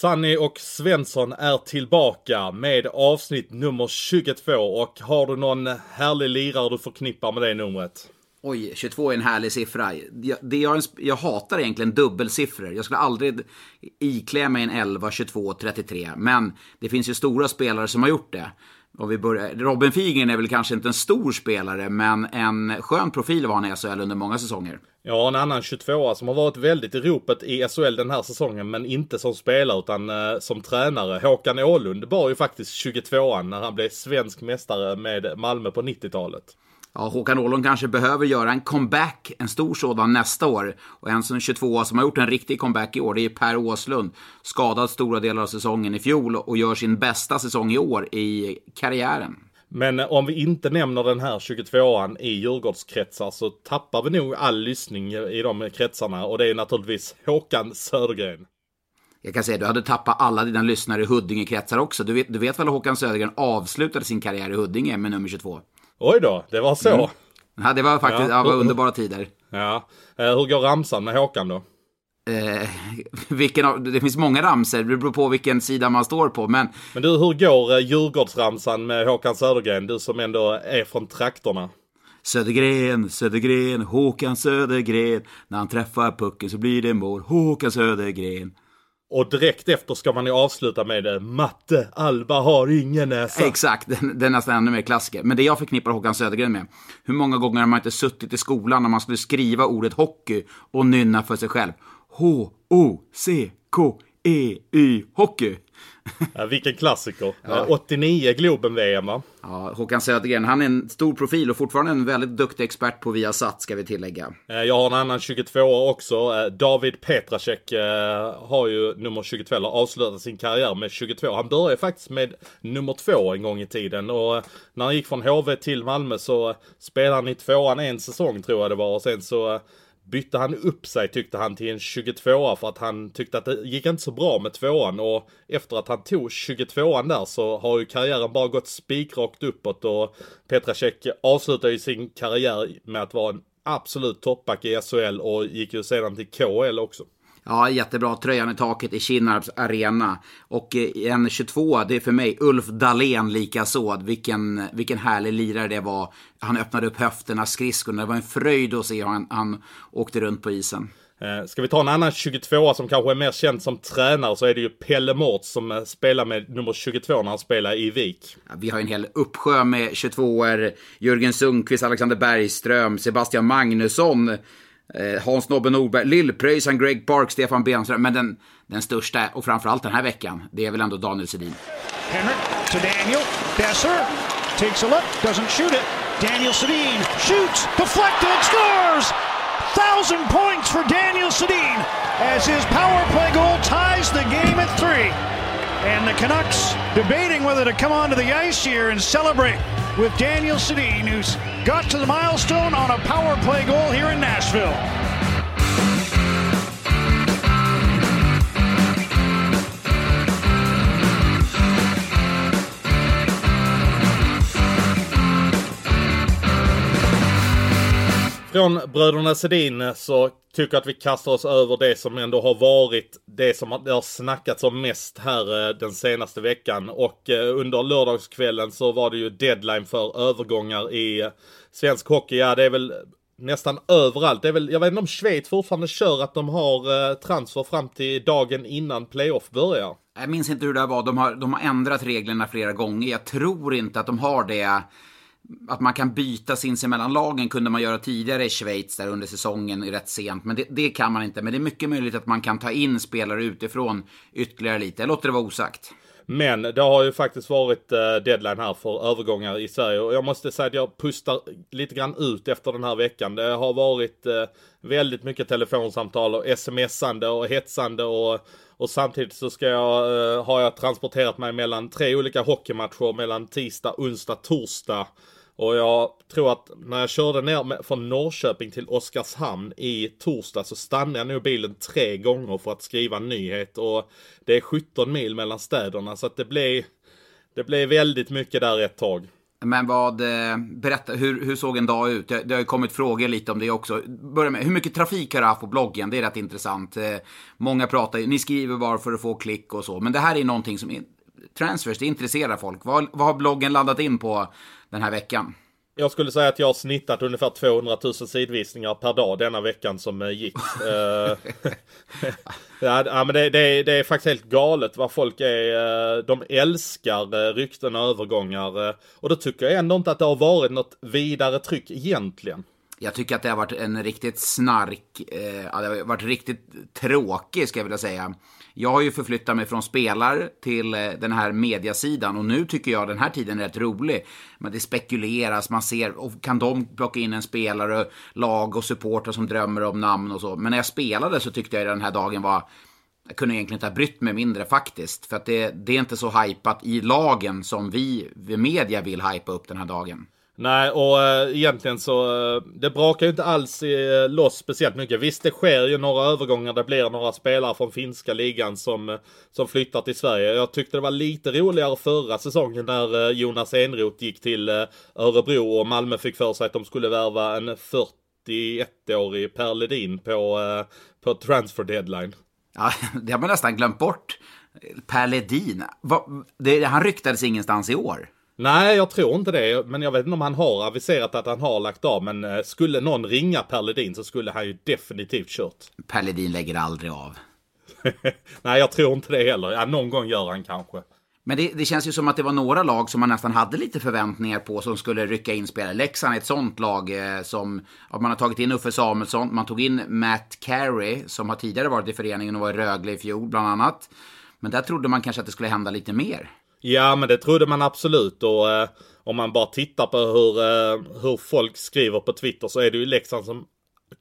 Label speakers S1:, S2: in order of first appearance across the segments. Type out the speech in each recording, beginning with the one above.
S1: Sunny och Svensson är tillbaka med avsnitt nummer 22 och har du någon härlig lirare du förknippar med det numret?
S2: Oj, 22 är en härlig siffra. Jag, det jag, jag hatar egentligen dubbelsiffror. Jag skulle aldrig iklä mig en 11, 22, 33. Men det finns ju stora spelare som har gjort det. Och vi börjar, Robin Figren är väl kanske inte en stor spelare, men en skön profil var han i SHL under många säsonger.
S1: Ja, en annan 22a som har varit väldigt i ropet i SHL den här säsongen, men inte som spelare utan eh, som tränare. Håkan Ålund bar ju faktiskt 22an när han blev svensk mästare med Malmö på 90-talet.
S2: Ja, Håkan Åhlund kanske behöver göra en comeback, en stor sådan nästa år. Och en som 22 som har gjort en riktig comeback i år, det är Per Åslund. Skadad stora delar av säsongen i fjol och gör sin bästa säsong i år i karriären.
S1: Men om vi inte nämner den här 22an i Djurgårdskretsar så tappar vi nog all lyssning i de kretsarna och det är naturligtvis Håkan Södergren.
S2: Jag kan säga du hade tappat alla dina lyssnare i Huddinge-kretsar också. Du vet, du vet väl att Håkan Södergren avslutade sin karriär i Huddinge med nummer 22?
S1: Oj då, det var så. Mm.
S2: Ja, det var faktiskt ja. Var underbara tider.
S1: Ja. Eh, hur går ramsan med Håkan då?
S2: Eh, vilken det finns många ramser, det beror på vilken sida man står på. Men,
S1: men du, hur går eh, Djurgårdsramsan med Håkan Södergren? Du som ändå är från trakterna.
S2: Södergren, Södergren, Håkan Södergren. När han träffar pucken så blir det mål. Håkan Södergren.
S1: Och direkt efter ska man ju avsluta med det. Matte, Alba har ingen näsa.
S2: Exakt, den, är nästan ännu mer klassiker. Men det jag förknippar Håkan Södergren med. Hur många gånger har man inte suttit i skolan när man skulle skriva ordet hockey och nynna för sig själv? H-O-C-K-E-Y, hockey.
S1: Ja, vilken klassiker. Ja. 89 Globen-VM va?
S2: Ja, Håkan Södergren, han är en stor profil och fortfarande en väldigt duktig expert på Viasat ska vi tillägga.
S1: Eh, jag har en annan 22 också. Eh, David Petrasek eh, har ju nummer 22, eller avslutat sin karriär med 22. Han började faktiskt med nummer 2 en gång i tiden och när han gick från HV till Malmö så spelade han i tvåan en säsong tror jag det var och sen så bytte han upp sig tyckte han till en 22a för att han tyckte att det gick inte så bra med tvåan och efter att han tog 22an där så har ju karriären bara gått spikrakt uppåt och Petrasek avslutade ju sin karriär med att vara en absolut toppback i SHL och gick ju sedan till KL också.
S2: Ja, jättebra. Tröjan i taket i Kinnarps arena. Och eh, en 22, det är för mig Ulf Dahlén likaså. Vilken, vilken härlig lirare det var. Han öppnade upp höfterna, skridskorna. Det var en fröjd att se hur han, han åkte runt på isen.
S1: Eh, ska vi ta en annan 22 som kanske är mer känd som tränare så är det ju Pelle Mårts som eh, spelar med nummer 22 när han spelar i Vik.
S2: Ja, vi har en hel uppsjö med 22er. Jörgen Sundqvist, Alexander Bergström, Sebastian Magnusson. Eh, Hans Nobbe Norberg, Lill-Pröjsarn, Greg Park, Stefan Benström. Men den, den största, och framförallt den här veckan, det är väl ändå Daniel Sedin.
S3: Henrik to Daniel. Besser takes a look, doesn't shoot it. Daniel Sedin shoots, deflected, scores! Thousand points for Daniel Sedin as his power play goal ties the game at three. And the Canucks debating whether to come onto the ice here and celebrate with Daniel Sedin, who's got to the milestone on a power play goal here in Nashville.
S1: Från bröderna Sedin eh, så tycker jag att vi kastar oss över det som ändå har varit det som det har snackats om mest här eh, den senaste veckan. Och eh, under lördagskvällen så var det ju deadline för övergångar i svensk hockey. Ja, det är väl nästan överallt. Det är väl, jag vet inte om Schweiz fortfarande kör att de har transfer fram till dagen innan playoff börjar.
S2: Jag minns inte hur det var. De har, de har ändrat reglerna flera gånger. Jag tror inte att de har det att man kan byta sinsemellan lagen kunde man göra tidigare i Schweiz där under säsongen rätt sent. Men det, det, kan man inte. Men det är mycket möjligt att man kan ta in spelare utifrån ytterligare lite. Jag låter det vara osagt.
S1: Men det har ju faktiskt varit eh, deadline här för övergångar i Sverige och jag måste säga att jag pustar lite grann ut efter den här veckan. Det har varit eh, väldigt mycket telefonsamtal och smsande och hetsande och, och samtidigt så ska jag, eh, har jag transporterat mig mellan tre olika hockeymatcher mellan tisdag, onsdag, torsdag. Och jag tror att när jag körde ner från Norrköping till Oskarshamn i torsdag så stannade jag nog bilen tre gånger för att skriva en nyhet. Och det är 17 mil mellan städerna så att det blev, det blev väldigt mycket där ett tag.
S2: Men vad, eh, berätta, hur, hur såg en dag ut? Det, det har kommit frågor lite om det också. Börja med, hur mycket trafik har du haft på bloggen? Det är rätt intressant. Eh, många pratar, ni skriver bara för att få klick och så. Men det här är någonting som, transfers, det intresserar folk. Vad, vad har bloggen landat in på den här veckan?
S1: Jag skulle säga att jag har snittat ungefär 200 000 sidvisningar per dag denna veckan som eh, gick. Eh, ja, men det, det, det, är faktiskt helt galet vad folk är. Eh, de älskar rykten och övergångar. Och då tycker jag ändå inte att det har varit något vidare tryck egentligen.
S2: Jag tycker att det har varit en riktigt snark, eh, det har varit riktigt tråkig ska jag vilja säga. Jag har ju förflyttat mig från spelar till eh, den här mediasidan och nu tycker jag den här tiden är rätt rolig. Men det spekuleras, man ser, och kan de plocka in en spelare, lag och supportrar som drömmer om namn och så. Men när jag spelade så tyckte jag den här dagen var jag kunde egentligen inte ha brytt mig mindre faktiskt. För att det, det är inte så hypat i lagen som vi, vi media vill hypa upp den här dagen.
S1: Nej, och äh, egentligen så, äh, det brakar ju inte alls äh, loss speciellt mycket. Visst, det sker ju några övergångar. Det blir några spelare från finska ligan som, som flyttar till Sverige. Jag tyckte det var lite roligare förra säsongen när Jonas Enroth gick till Örebro och Malmö fick för sig att de skulle värva en 41-årig Per Ledin på, på transfer deadline.
S2: Ja, det har man nästan glömt bort. Per Ledin, han ryktades ingenstans i år.
S1: Nej, jag tror inte det. Men jag vet inte om han har aviserat att han har lagt av. Men eh, skulle någon ringa Per Ledin så skulle han ju definitivt kört.
S2: Per Ledin lägger aldrig av.
S1: Nej, jag tror inte det heller. Ja, någon gång gör han kanske.
S2: Men det, det, känns ju som att det var några lag som man nästan hade lite förväntningar på som skulle rycka in spelare. Leksand är ett sånt lag eh, som, man har tagit in Uffe Samuelsson, man tog in Matt Carey som har tidigare varit i föreningen och var i Rögle i fjol bland annat. Men där trodde man kanske att det skulle hända lite mer.
S1: Ja, men det trodde man absolut. Och eh, om man bara tittar på hur, eh, hur folk skriver på Twitter så är det ju Leksand som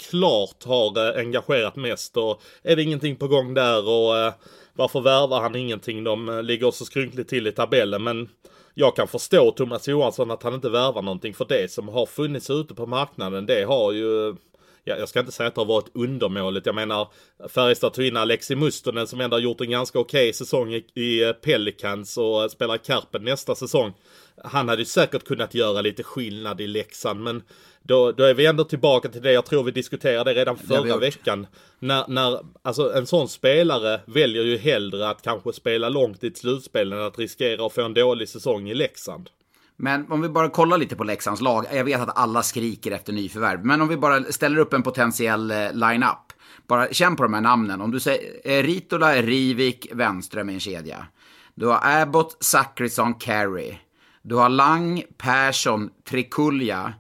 S1: klart har eh, engagerat mest. Och är det ingenting på gång där och eh, varför värvar han ingenting? De eh, ligger så skrynkligt till i tabellen. Men jag kan förstå Thomas Johansson att han inte värvar någonting. För det som har funnits ute på marknaden, det har ju jag ska inte säga att det har varit undermåligt. Jag menar Färjestad tog in Alexi Mustonen som ändå har gjort en ganska okej okay säsong i, i eh, Pelicans och spelar Karpen nästa säsong. Han hade ju säkert kunnat göra lite skillnad i Leksand men då, då är vi ändå tillbaka till det jag tror vi diskuterade redan förra veckan. När, när, alltså en sån spelare väljer ju hellre att kanske spela långt i ett slutspel än att riskera att få en dålig säsong i Leksand.
S2: Men om vi bara kollar lite på Leksands lag. Jag vet att alla skriker efter nyförvärv. Men om vi bara ställer upp en potentiell eh, line-up. Bara känn på de här namnen. Om du säger eh, Ritola, Rivik, Wenström i en kedja. Du har Abbott, Zachrisson, Carey. Du har Lang, Persson, Trikulja.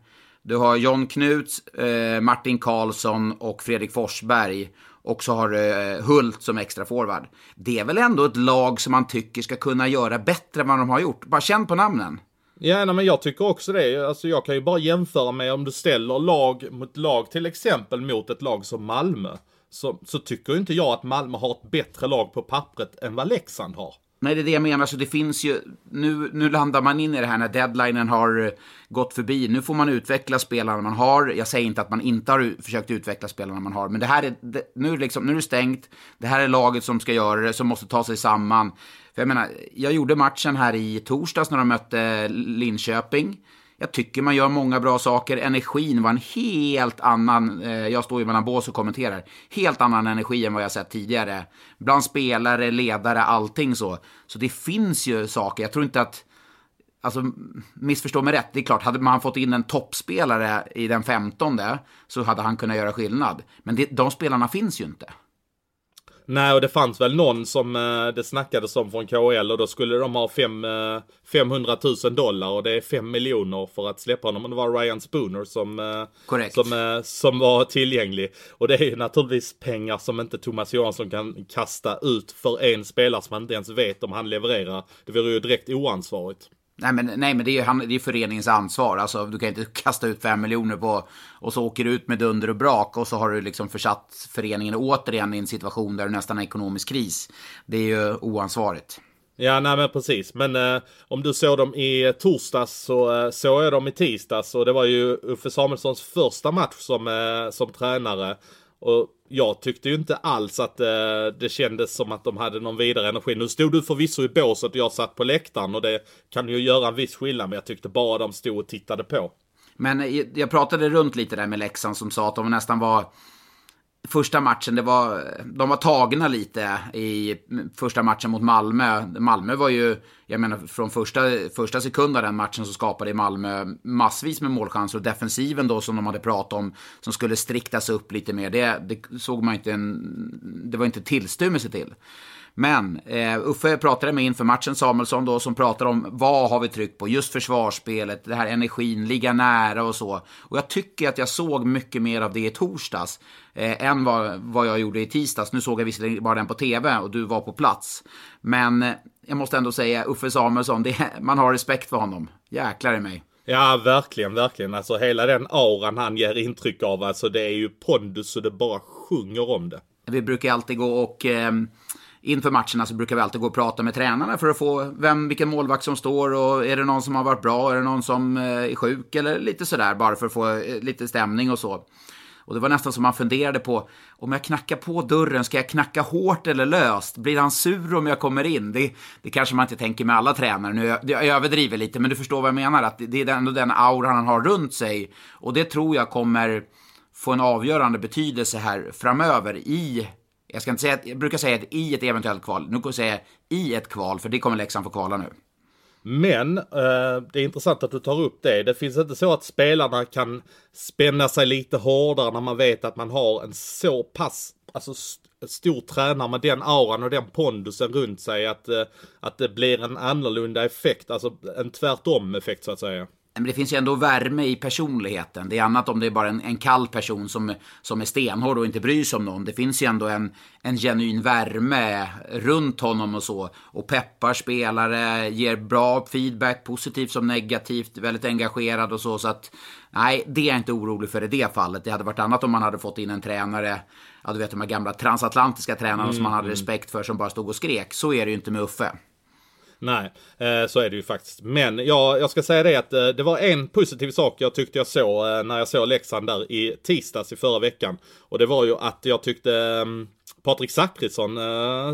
S2: Du har John Knuts, eh, Martin Karlsson och Fredrik Forsberg. Och så har du eh, Hult som extra forward. Det är väl ändå ett lag som man tycker ska kunna göra bättre än vad de har gjort. Bara känn på namnen.
S1: Ja, nej, men jag tycker också det. Alltså jag kan ju bara jämföra med om du ställer lag mot lag, till exempel mot ett lag som Malmö. Så, så tycker inte jag att Malmö har ett bättre lag på pappret än vad Leksand har.
S2: Nej, det är det jag menar. Så det finns ju, nu, nu landar man in i det här när deadlinen har eh, gått förbi. Nu får man utveckla spelarna man har. Jag säger inte att man inte har försökt utveckla spelarna man har, men det här är, det, nu, liksom, nu är det stängt. Det här är laget som ska göra det, som måste ta sig samman. För jag menar, jag gjorde matchen här i torsdags när de mötte Linköping. Jag tycker man gör många bra saker. Energin var en helt annan, eh, jag står ju mellan bås och kommenterar, helt annan energi än vad jag sett tidigare. Bland spelare, ledare, allting så. Så det finns ju saker, jag tror inte att, alltså missförstå mig rätt, det är klart, hade man fått in en toppspelare i den femtonde så hade han kunnat göra skillnad. Men det, de spelarna finns ju inte.
S1: Nej, och det fanns väl någon som eh, det snackades om från KL och då skulle de ha fem, 500 eh, 000 dollar och det är 5 miljoner för att släppa honom. Och det var Ryan Spooner som, eh, som, som var tillgänglig. Och det är ju naturligtvis pengar som inte Thomas Johansson kan kasta ut för en spelare som man inte ens vet om han levererar. Det vore ju direkt oansvarigt.
S2: Nej men, nej, men det är ju det är föreningens ansvar. Alltså, du kan inte kasta ut fem miljoner på och så åker du ut med dunder och brak och så har du liksom försatt föreningen återigen i en situation där du nästan har ekonomisk kris. Det är ju oansvarigt.
S1: Ja, nej men precis. Men eh, om du såg dem i torsdags så eh, såg jag dem i tisdags och det var ju Uffe Samuelssons första match som, eh, som tränare. Och jag tyckte ju inte alls att eh, det kändes som att de hade någon vidare energi. Nu stod du förvisso i båset och jag satt på läktaren och det kan ju göra en viss skillnad men jag tyckte bara de stod och tittade på.
S2: Men eh, jag pratade runt lite där med Leksand som sa att de nästan var första matchen, det var, de var tagna lite i första matchen mot Malmö. Malmö var ju, jag menar från första, första sekund av den matchen så skapade Malmö massvis med målchanser och defensiven då som de hade pratat om, som skulle striktas upp lite mer, det, det såg man inte en, det var inte tillstymmelse till. Men eh, Uffe pratade med inför matchen, Samuelsson då, som pratar om vad har vi tryck på? Just försvarsspelet, det här energin, ligga nära och så. Och jag tycker att jag såg mycket mer av det i torsdags eh, än vad, vad jag gjorde i tisdags. Nu såg jag visserligen bara den på tv och du var på plats. Men eh, jag måste ändå säga, Uffe Samuelsson, det, man har respekt för honom. Jäklar i mig.
S1: Ja, verkligen, verkligen. Alltså hela den auran han ger intryck av, alltså det är ju pondus och det bara sjunger om det.
S2: Vi brukar alltid gå och eh, inför matcherna så brukar vi alltid gå och prata med tränarna för att få vem, vilken målvakt som står och är det någon som har varit bra, är det någon som eh, är sjuk eller lite sådär bara för att få eh, lite stämning och så. Och det var nästan som man funderade på, om jag knackar på dörren, ska jag knacka hårt eller löst? Blir han sur om jag kommer in? Det, det kanske man inte tänker med alla tränare. Nu jag, jag överdriver lite, men du förstår vad jag menar. Att det är ändå den aura han har runt sig. Och det tror jag kommer få en avgörande betydelse här framöver i jag, ska inte säga, jag brukar säga att i ett eventuellt kval. Nu kan jag säga i ett kval, för det kommer Leksand få kvala nu.
S1: Men eh, det är intressant att du tar upp det. Det finns inte så att spelarna kan spänna sig lite hårdare när man vet att man har en så pass alltså, st stor tränare med den auran och den pondusen runt sig att, eh, att det blir en annorlunda effekt, alltså en tvärtom effekt så att säga.
S2: Men det finns ju ändå värme i personligheten. Det är annat om det är bara en, en kall person som, som är stenhård och inte bryr sig om någon. Det finns ju ändå en, en genuin värme runt honom och så. Och peppar spelare, ger bra feedback, positivt som negativt, väldigt engagerad och så. Så att nej, det är jag inte orolig för i det fallet. Det hade varit annat om man hade fått in en tränare, ja du vet de här gamla transatlantiska tränarna mm, som man hade mm. respekt för som bara stod och skrek. Så är det ju inte med Uffe.
S1: Nej, eh, så är det ju faktiskt. Men ja, jag ska säga det att eh, det var en positiv sak jag tyckte jag såg eh, när jag såg Leksand där i tisdags i förra veckan. Och det var ju att jag tyckte ehm, Patrik Zackrisson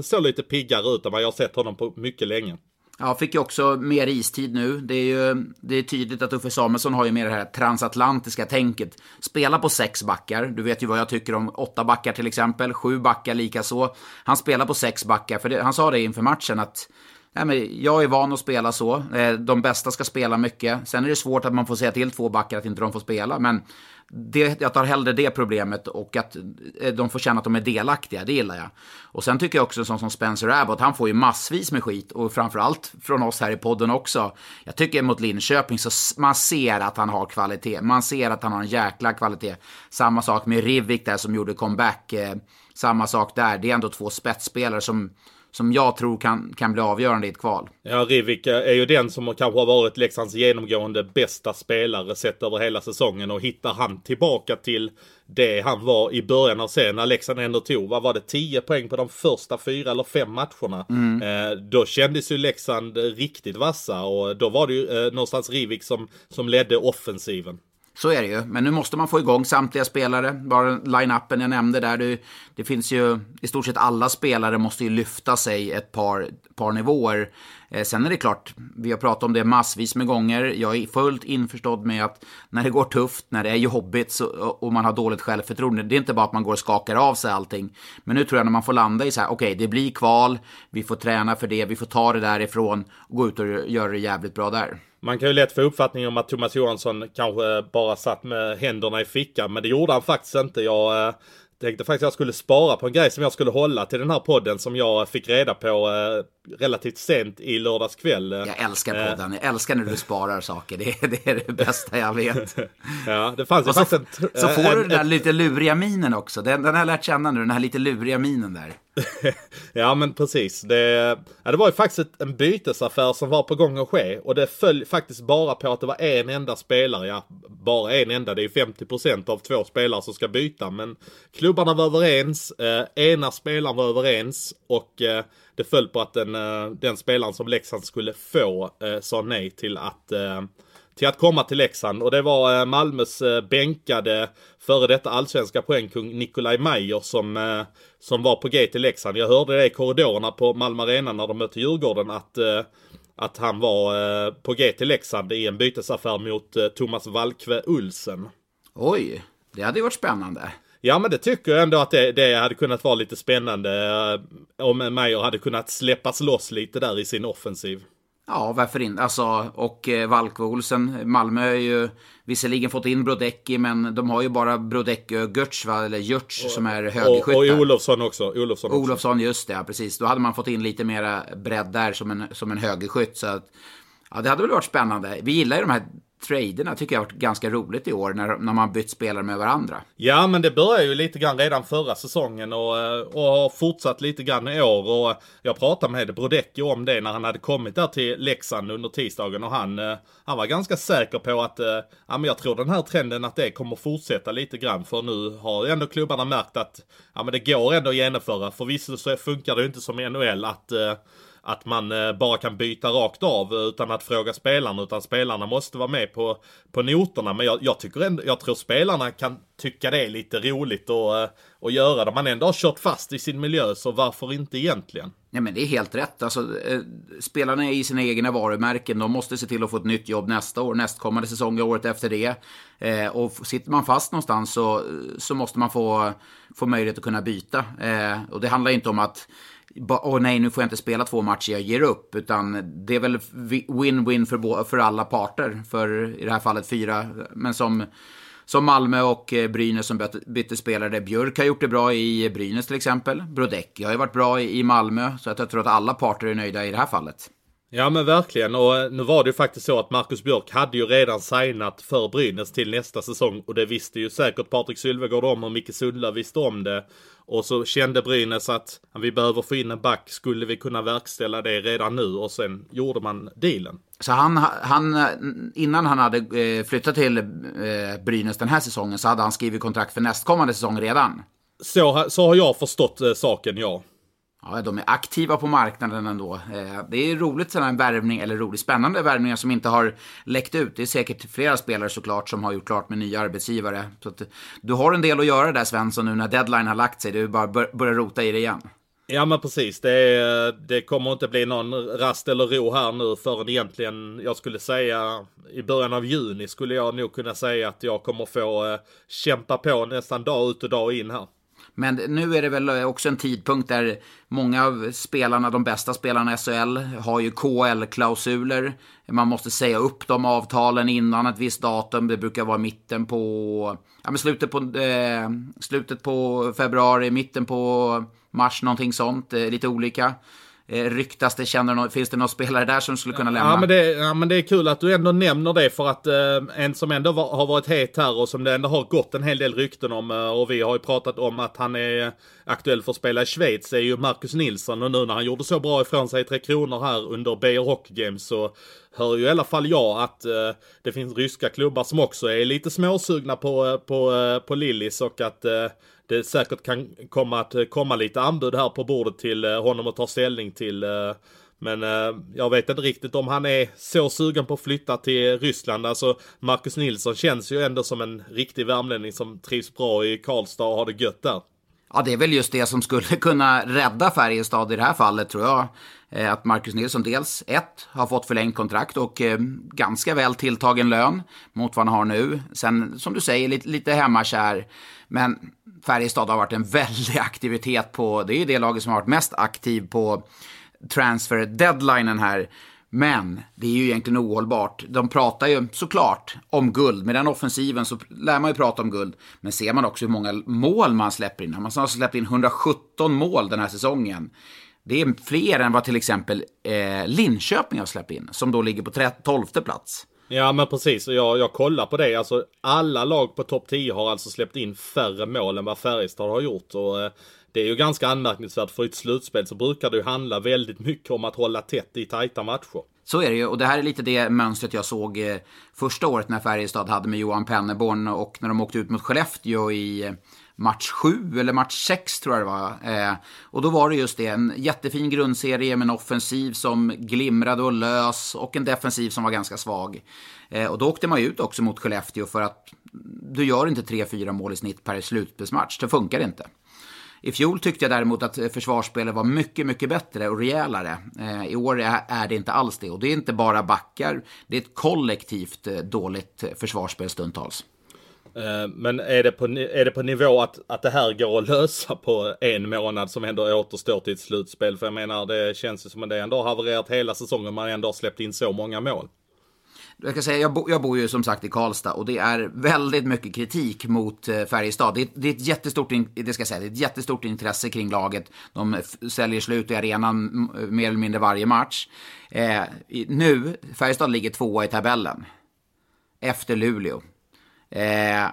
S1: såg lite piggare ut än vad jag har sett honom på mycket länge.
S2: Ja, fick ju också mer istid nu. Det är ju det är tydligt att Uffe Samuelsson har ju mer det här transatlantiska tänket. Spela på sex backar. Du vet ju vad jag tycker om åtta backar till exempel. Sju backar likaså. Han spelar på sex backar, för det, han sa det inför matchen att Nej, men jag är van att spela så. Eh, de bästa ska spela mycket. Sen är det svårt att man får säga till två backar att inte de får spela. Men det, jag tar hellre det problemet och att eh, de får känna att de är delaktiga. Det gillar jag. Och sen tycker jag också sån som Spencer Abbott, han får ju massvis med skit. Och framförallt från oss här i podden också. Jag tycker mot Linköping så man ser att han har kvalitet. Man ser att han har en jäkla kvalitet. Samma sak med Rivik där som gjorde comeback. Eh, samma sak där. Det är ändå två spetsspelare som som jag tror kan, kan bli avgörande i ett kval.
S1: Ja, Rivik är ju den som kanske har varit Leksands genomgående bästa spelare sett över hela säsongen och hittar han tillbaka till det han var i början av serien när Leksand ändå tog, vad var det, 10 poäng på de första fyra eller fem matcherna. Mm. Eh, då kändes ju Leksand riktigt vassa och då var det ju eh, någonstans Rivik som, som ledde offensiven.
S2: Så är det ju. Men nu måste man få igång samtliga spelare. Bara line-upen jag nämnde där. Det, det, finns ju i stort sett alla spelare måste ju lyfta sig ett par, par nivåer. Eh, sen är det klart, vi har pratat om det massvis med gånger. Jag är fullt införstådd med att när det går tufft, när det är jobbigt så, och man har dåligt självförtroende. Det är inte bara att man går och skakar av sig allting. Men nu tror jag när man får landa i så här, okej, okay, det blir kval. Vi får träna för det, vi får ta det därifrån och gå ut och göra det jävligt bra där.
S1: Man kan ju lätt få uppfattningen om att Thomas Johansson kanske bara satt med händerna i fickan, men det gjorde han faktiskt inte. Jag eh, tänkte faktiskt att jag skulle spara på en grej som jag skulle hålla till den här podden som jag fick reda på eh, relativt sent i lördags kväll.
S2: Jag älskar podden, jag älskar när du sparar saker, det är det, är det bästa jag vet.
S1: ja, det fanns ju
S2: faktiskt en... Så får du den där lite luriga minen också, den, den har jag lärt känna nu, den här lite luriga minen där.
S1: ja men precis. Det, ja, det var ju faktiskt ett, en bytesaffär som var på gång att ske. Och det föll faktiskt bara på att det var en enda spelare. Ja, bara en enda. Det är ju 50% av två spelare som ska byta. Men klubbarna var överens. Eh, ena spelaren var överens. Och eh, det föll på att den, eh, den spelaren som Leksand skulle få eh, sa nej till att eh, till att komma till Leksand. Och det var eh, Malmös eh, bänkade före detta allsvenska poängkung Nikolaj Mayer som, eh, som var på G till Leksand. Jag hörde det i korridorerna på Malmö Arena när de mötte Djurgården att, att han var på G till Leksand i en bytesaffär mot Thomas Valkve Ulsen.
S2: Oj, det hade ju varit spännande.
S1: Ja men det tycker jag ändå att det, det hade kunnat vara lite spännande om Mayer hade kunnat släppas loss lite där i sin offensiv.
S2: Ja, varför inte? Alltså, och eh, Valkve Olsen, Malmö har ju visserligen fått in Brodecki, men de har ju bara Brodecki och Götz, va? eller Götz, som är högerskyttar.
S1: Och, och Olofsson också. Olofsson, också.
S2: Olofsson, just det, ja, precis. Då hade man fått in lite mera bredd där som en, som en högerskytt. Så att, ja, det hade väl varit spännande. Vi gillar ju de här traderna tycker jag har varit ganska roligt i år när, när man bytt spelare med varandra.
S1: Ja, men det började ju lite grann redan förra säsongen och, eh, och har fortsatt lite grann i år. Och eh, jag pratade med Brodecki om det när han hade kommit där till Leksand under tisdagen och han, eh, han var ganska säker på att ja, men jag tror den här trenden att det kommer fortsätta lite grann för nu har ändå klubbarna märkt att ja, men det går ändå att genomföra. Förvisso så funkar det ju inte som i NHL att att man eh, bara kan byta rakt av utan att fråga spelarna. Utan spelarna måste vara med på, på noterna. Men jag, jag tycker ändå, jag tror spelarna kan tycka det är lite roligt att, eh, och göra det. Man ändå har kört fast i sin miljö, så varför inte egentligen?
S2: Ja, men det är helt rätt. Alltså, eh, spelarna är i sina egna varumärken. De måste se till att få ett nytt jobb nästa år, nästkommande säsong, året efter det. Eh, och sitter man fast någonstans så, så måste man få, få möjlighet att kunna byta. Eh, och det handlar inte om att åh nej, nu får jag inte spela två matcher, jag ger upp. Utan det är väl win-win för, för alla parter. För i det här fallet fyra, men som, som Malmö och eh, Brynäs som bytte spelare. Björk har gjort det bra i Brynäs till exempel. Brodecki har ju varit bra i Malmö. Så att jag tror att alla parter är nöjda i det här fallet.
S1: Ja men verkligen och eh, nu var det ju faktiskt så att Marcus Björk hade ju redan signat för Brynäs till nästa säsong och det visste ju säkert Patrik Sylvegård om och Micke Sundlöv visste om det. Och så kände Brynäs att vi behöver få in en back, skulle vi kunna verkställa det redan nu? Och sen gjorde man dealen.
S2: Så han, han innan han hade eh, flyttat till eh, Brynäs den här säsongen så hade han skrivit kontrakt för nästkommande säsong redan?
S1: Så, så har jag förstått saken, ja.
S2: Ja, de är aktiva på marknaden ändå. Eh, det är roligt sådana här värvning, eller roligt spännande värvningar som inte har läckt ut. Det är säkert flera spelare såklart som har gjort klart med nya arbetsgivare. Så att, du har en del att göra där Svensson nu när deadline har lagt sig. Du bara börja rota i det igen.
S1: Ja men precis. Det, det kommer inte bli någon rast eller ro här nu förrän egentligen, jag skulle säga i början av juni skulle jag nog kunna säga att jag kommer få eh, kämpa på nästan dag ut och dag in här.
S2: Men nu är det väl också en tidpunkt där många av spelarna, de bästa spelarna i SHL, har ju KL-klausuler. Man måste säga upp de avtalen innan ett visst datum. Det brukar vara mitten på, ja men slutet på, eh, slutet på februari, mitten på mars, någonting sånt. Eh, lite olika. Eh, ryktas det, känner finns det någon spelare där som skulle kunna lämna?
S1: Ja men, det, ja, men det är kul att du ändå nämner det för att eh, en som ändå var, har varit het här och som det ändå har gått en hel del rykten om eh, och vi har ju pratat om att han är aktuell för att spela i Schweiz är ju Marcus Nilsson och nu när han gjorde så bra ifrån sig i Tre Kronor här under Beijer Hockey Games så hör ju i alla fall jag att eh, det finns ryska klubbar som också är lite småsugna på, eh, på, på Lillis och att eh, det säkert kan komma att eh, komma lite anbud här på bordet till eh, honom att ta ställning till. Eh, men jag vet inte riktigt om han är så sugen på att flytta till Ryssland. Alltså Marcus Nilsson känns ju ändå som en riktig värmlänning som trivs bra i Karlstad och har det gött där.
S2: Ja, det är väl just det som skulle kunna rädda Färjestad i det här fallet tror jag. Att Marcus Nilsson dels, ett, har fått förlängt kontrakt och ganska väl tilltagen lön mot vad han har nu. Sen, som du säger, lite, lite hemmakär. Men Färjestad har varit en väldig aktivitet på, det är ju det laget som har varit mest aktiv på transfer deadlinen här. Men det är ju egentligen ohållbart. De pratar ju såklart om guld. Med den offensiven så lär man ju prata om guld. Men ser man också hur många mål man släpper in. Man har släppt in 117 mål den här säsongen. Det är fler än vad till exempel eh, Linköping har släppt in. Som då ligger på 12 plats.
S1: Ja men precis, och jag, jag kollar på det. Alltså alla lag på topp 10 har alltså släppt in färre mål än vad Färjestad har gjort. Och, eh, Det är ju ganska anmärkningsvärt för i ett slutspel så brukar det ju handla väldigt mycket om att hålla tätt i tajta matcher.
S2: Så är det ju, och det här är lite det mönstret jag såg eh, första året när Färjestad hade med Johan Penneborn och när de åkte ut mot Skellefteå i eh, match 7 eller match 6 tror jag det var. Eh, och då var det just det, en jättefin grundserie med en offensiv som glimrade och lös och en defensiv som var ganska svag. Eh, och då åkte man ut också mot Skellefteå för att du gör inte 3-4 mål i snitt per slutspelsmatch, det funkar inte. I fjol tyckte jag däremot att eh, försvarsspelet var mycket, mycket bättre och rejälare. Eh, I år är det inte alls det. Och det är inte bara backar, det är ett kollektivt eh, dåligt eh, försvarsspel stundtals.
S1: Eh, men är det på, är det på nivå att, att det här går att lösa på en månad som ändå återstår till ett slutspel? För jag menar, det känns ju som att det ändå har havererat hela säsongen, man ändå har släppt in så många mål.
S2: Jag, kan säga, jag, bo, jag bor ju som sagt i Karlstad och det är väldigt mycket kritik mot eh, Färjestad. Det, det, är ett jättestort, det ska jag säga, det är ett jättestort intresse kring laget. De säljer slut i arenan mer eller mindre varje match. Eh, nu, Färjestad ligger tvåa i tabellen. Efter Luleå. Eh,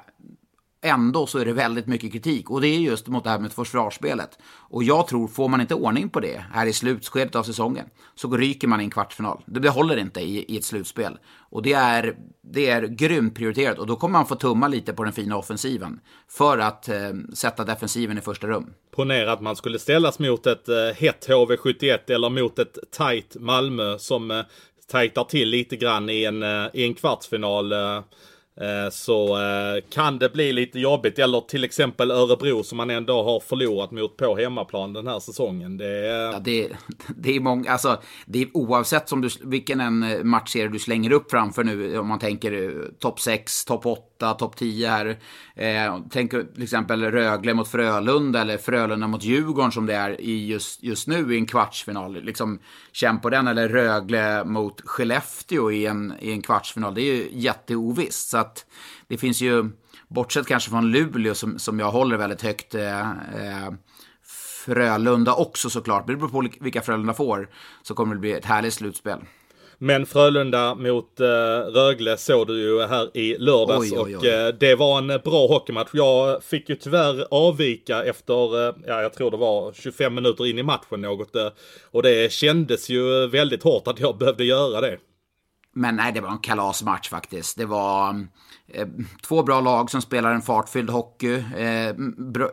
S2: ändå så är det väldigt mycket kritik. Och det är just mot det här med försvarsspelet. Och jag tror, får man inte ordning på det här i slutskedet av säsongen, så ryker man i en kvartsfinal. Det, håller inte i, i ett slutspel. Och det är, det är grymt prioriterat. Och då kommer man få tumma lite på den fina offensiven. För att eh, sätta defensiven i första rum.
S1: Ponera att man skulle ställas mot ett eh, hett HV71 eller mot ett tajt Malmö som eh, tajtar till lite grann i en, eh, i en kvartsfinal. Eh, Eh, så eh, kan det bli lite jobbigt. Eller till exempel Örebro som man ändå har förlorat mot på hemmaplan den här säsongen. Det är,
S2: ja, det, det är många, alltså det är oavsett som du, vilken en eh, matchserie du slänger upp framför nu. Om man tänker topp 6, topp 8, topp 10 här. Eh, tänk till exempel Rögle mot Frölunda eller Frölunda mot Djurgården som det är i just, just nu i en kvartsfinal. Liksom, känn på den. Eller Rögle mot Skellefteå i en, i en kvartsfinal. Det är ju jätteovisst. Så att det finns ju, bortsett kanske från Luleå som, som jag håller väldigt högt, eh, eh Frölunda också såklart. Det beror på vilka Frölunda får. Så kommer det bli ett härligt slutspel.
S1: Men Frölunda mot eh, Rögle såg du ju här i lördags oj, oj, oj. och eh, det var en bra hockeymatch. Jag fick ju tyvärr avvika efter, eh, ja jag tror det var 25 minuter in i matchen något. Eh, och det kändes ju väldigt hårt att jag behövde göra det.
S2: Men nej, det var en kalasmatch faktiskt. Det var eh, två bra lag som spelar en fartfylld hockey. Eh,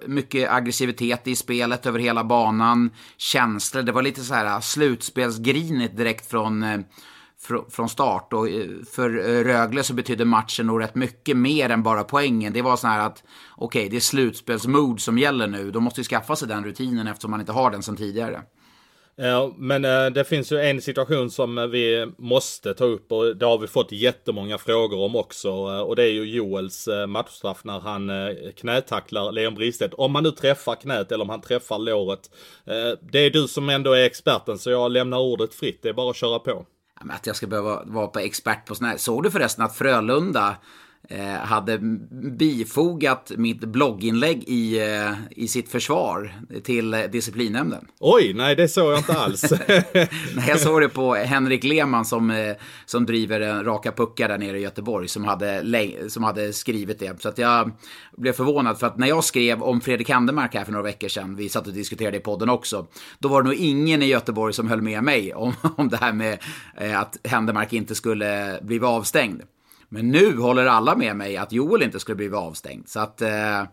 S2: mycket aggressivitet i spelet över hela banan. Känslor. Det var lite så här slutspelsgrinigt direkt från eh, från start. Och eh, för eh, Rögle så betydde matchen nog rätt mycket mer än bara poängen. Det var så här att, okej, okay, det är slutspelsmod som gäller nu. De måste ju skaffa sig den rutinen eftersom man inte har den sedan tidigare.
S1: Ja, men eh, det finns ju en situation som vi måste ta upp och det har vi fått jättemånga frågor om också. Och det är ju Joels matchstraff när han knätacklar Leon Bristedt. Om man nu träffar knät eller om han träffar låret. Det är du som ändå är experten så jag lämnar ordet fritt. Det är bara att köra på.
S2: Att jag ska behöva vara på expert på sådana här. Såg du förresten att Frölunda hade bifogat mitt blogginlägg i, eh, i sitt försvar till disciplinnämnden.
S1: Oj, nej det såg jag inte alls.
S2: nej, jag såg det på Henrik Lehmann som, eh, som driver Raka Puckar där nere i Göteborg som hade, som hade skrivit det. Så att jag blev förvånad för att när jag skrev om Fredrik Handemark här för några veckor sedan, vi satt och diskuterade i podden också, då var det nog ingen i Göteborg som höll med mig om, om det här med att Handemark inte skulle bli avstängd. Men nu håller alla med mig att Joel inte skulle bli avstängd. Så att, eh,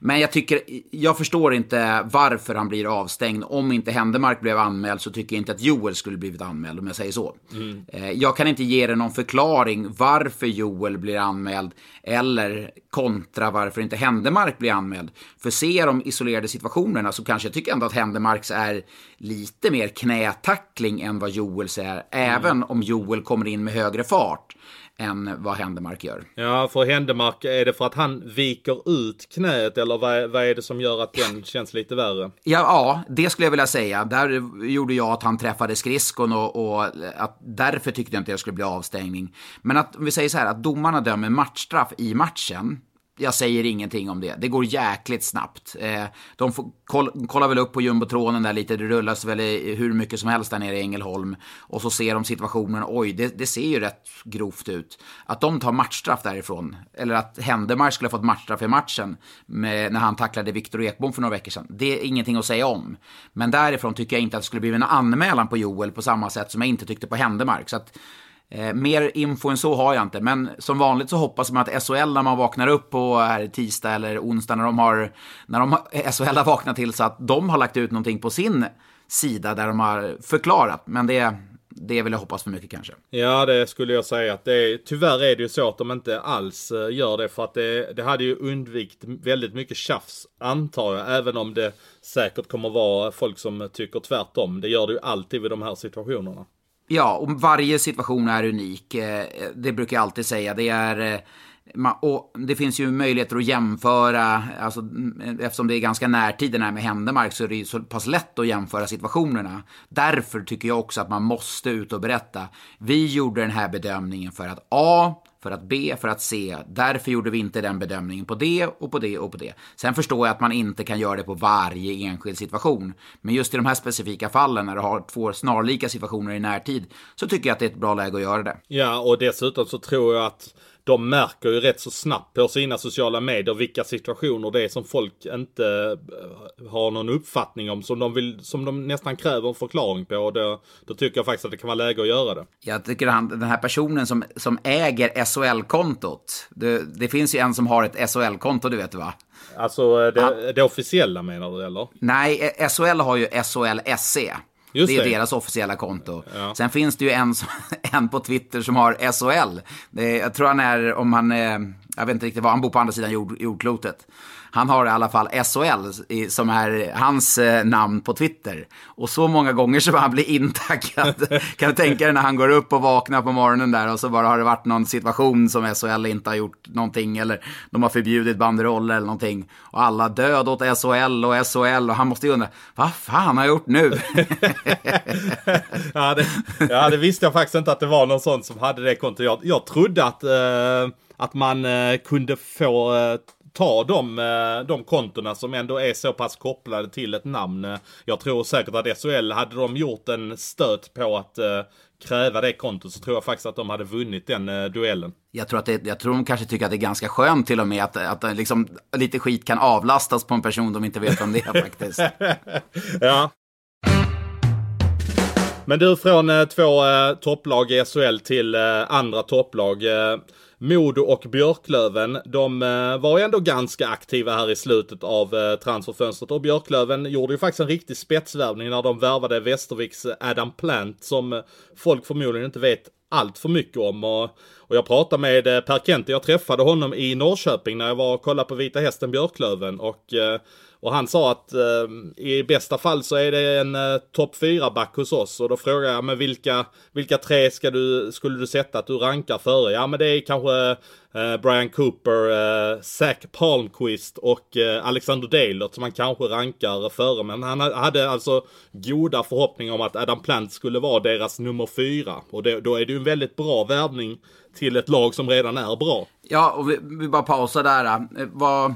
S2: men jag tycker, jag förstår inte varför han blir avstängd. Om inte Händemark blev anmäld så tycker jag inte att Joel skulle blivit anmäld om jag säger så. Mm. Eh, jag kan inte ge dig någon förklaring varför Joel blir anmäld eller kontra varför inte Händemark blir anmäld. För ser de isolerade situationerna så kanske jag tycker ändå att Händemarks är lite mer knätackling än vad Joels är. Mm. Även om Joel kommer in med högre fart än vad Händemark gör.
S1: Ja, för Händemark, är det för att han viker ut knät eller vad, vad är det som gör att den känns lite värre?
S2: Ja, ja, det skulle jag vilja säga. Där gjorde jag att han träffade skridskon och, och att därför tyckte jag inte det skulle bli avstängning. Men att, om vi säger så här, att domarna dömer matchstraff i matchen, jag säger ingenting om det. Det går jäkligt snabbt. Eh, de får, koll, kollar väl upp på jumbotronen där lite. Det rullas väl i, hur mycket som helst där nere i Ängelholm. Och så ser de situationen. Oj, det, det ser ju rätt grovt ut. Att de tar matchstraff därifrån. Eller att Händemark skulle ha fått matchstraff i matchen med, när han tacklade Viktor Ekbom för några veckor sedan. Det är ingenting att säga om. Men därifrån tycker jag inte att det skulle bli en anmälan på Joel på samma sätt som jag inte tyckte på Händemark. Så att, Eh, mer info än så har jag inte, men som vanligt så hoppas man att SHL när man vaknar upp på här, tisdag eller onsdag när de har, när de SHL har vaknat till så att de har lagt ut någonting på sin sida där de har förklarat. Men det, det vill jag hoppas för mycket kanske.
S1: Ja, det skulle jag säga att det är, tyvärr är det ju så att de inte alls eh, gör det för att det, det hade ju undvikit väldigt mycket tjafs, antar jag, även om det säkert kommer vara folk som tycker tvärtom. Det gör det ju alltid vid de här situationerna.
S2: Ja, och varje situation är unik. Eh, det brukar jag alltid säga. Det är... Eh, och det finns ju möjligheter att jämföra, alltså, mm, eftersom det är ganska närtid den här med Händemark så är det ju så pass lätt att jämföra situationerna. Därför tycker jag också att man måste ut och berätta. Vi gjorde den här bedömningen för att A för att B, för att C. Därför gjorde vi inte den bedömningen på det och på det och på det. Sen förstår jag att man inte kan göra det på varje enskild situation. Men just i de här specifika fallen när du har två snarlika situationer i närtid så tycker jag att det är ett bra läge att göra det.
S1: Ja, och dessutom så tror jag att de märker ju rätt så snabbt på sina sociala medier vilka situationer det är som folk inte eh, har någon uppfattning om. Som de, vill, som de nästan kräver en förklaring på. Och då, då tycker jag faktiskt att det kan vara läge att göra det.
S2: Jag tycker han, den här personen som, som äger SHL-kontot. Det, det finns ju en som har ett SHL-konto, du vet va?
S1: Alltså det, han, det officiella menar du eller?
S2: Nej, SHL har ju SHL SE. Just det är det. deras officiella konto. Ja. Sen finns det ju en, en på Twitter som har SHL. Jag tror han är, om han är, jag vet inte riktigt var, han bor på andra sidan jord, jordklotet. Han har i alla fall SHL som är hans eh, namn på Twitter. Och så många gånger som han blir intaggad. kan du tänka dig när han går upp och vaknar på morgonen där och så bara har det varit någon situation som SHL inte har gjort någonting eller de har förbjudit banderoller eller någonting. Och alla död åt SHL och SHL och han måste ju undra, vad fan har jag gjort nu?
S1: ja, det, ja, det visste jag faktiskt inte att det var någon sån som hade det kontot. Jag, jag trodde att, eh, att man eh, kunde få eh, ta de, eh, de kontona som ändå är så pass kopplade till ett namn. Jag tror säkert att SHL, hade de gjort en stöt på att kräva det kontot så tror jag faktiskt att de hade vunnit den eh, duellen.
S2: Jag tror, att det, jag tror de kanske tycker att det är ganska skönt till och med att, att liksom, lite skit kan avlastas på en person de inte vet om det är faktiskt.
S1: ja. Men du, från eh, två eh, topplag i SHL till andra topplag. Modo och Björklöven, de eh, var ju ändå ganska aktiva här i slutet av eh, transferfönstret och Björklöven gjorde ju faktiskt en riktig spetsvärvning när de värvade Västerviks Adam Plant som eh, folk förmodligen inte vet allt för mycket om. Och, och jag pratade med Per Kente, jag träffade honom i Norrköping när jag var och kollade på Vita Hästen Björklöven och och han sa att eh, i bästa fall så är det en eh, topp 4-back hos oss. Och då frågade jag, men vilka, vilka tre ska du, skulle du sätta att du rankar före? Ja men det är kanske eh, Brian Cooper, eh, Zach Palmquist och eh, Alexander Dalert som han kanske rankar före. Men han hade alltså goda förhoppningar om att Adam Plant skulle vara deras nummer fyra. Och det, då är det ju en väldigt bra värvning till ett lag som redan är bra.
S2: Ja, och vi, vi bara pausar där. Eh, vad...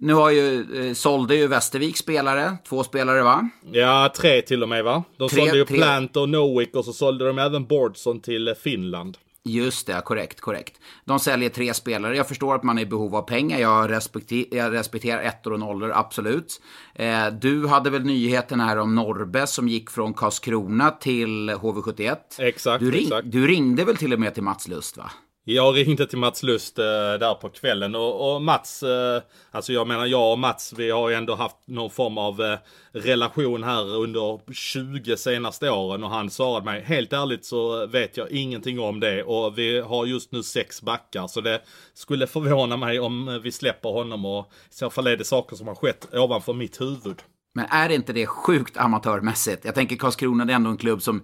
S2: Nu har ju, eh, sålde ju Västervik spelare, två spelare va?
S1: Ja, tre till och med va? De tre, sålde ju tre. Plant och Nowick och så sålde de även Bordson till eh, Finland.
S2: Just det, korrekt, korrekt. De säljer tre spelare. Jag förstår att man är i behov av pengar. Jag, respekter, jag respekterar ettor och nollor, absolut. Eh, du hade väl nyheten här om Norbe som gick från Karlskrona till HV71?
S1: Exakt,
S2: du, ring,
S1: exakt.
S2: Du ringde väl till och med till Mats Lust va?
S1: Jag ringde till Mats Lust eh, där på kvällen och, och, Mats, eh, alltså jag menar jag och Mats, vi har ju ändå haft någon form av eh, relation här under 20 senaste åren och han svarade mig, helt ärligt så vet jag ingenting om det och vi har just nu sex backar så det skulle förvåna mig om eh, vi släpper honom och i så fall är det saker som har skett ovanför mitt huvud.
S2: Men är inte det sjukt amatörmässigt? Jag tänker Karlskrona, det är ändå en klubb som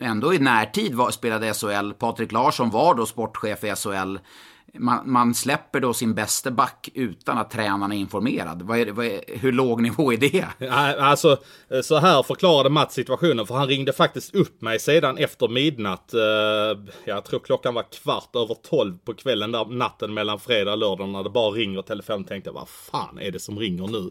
S2: ändå i närtid var, spelade SHL. Patrik Larsson var då sportchef i SHL. man, man släpper då sin bästa back utan att tränaren är informerad. Vad är, vad är, hur låg nivå är det?
S1: Alltså, så här förklarade Mats situationen. För han ringde faktiskt upp mig sedan efter midnatt. Eh, jag tror klockan var kvart över tolv på kvällen där natten mellan fredag och lördag. När det bara ringer telefon. Tänkte jag, vad fan är det som ringer nu?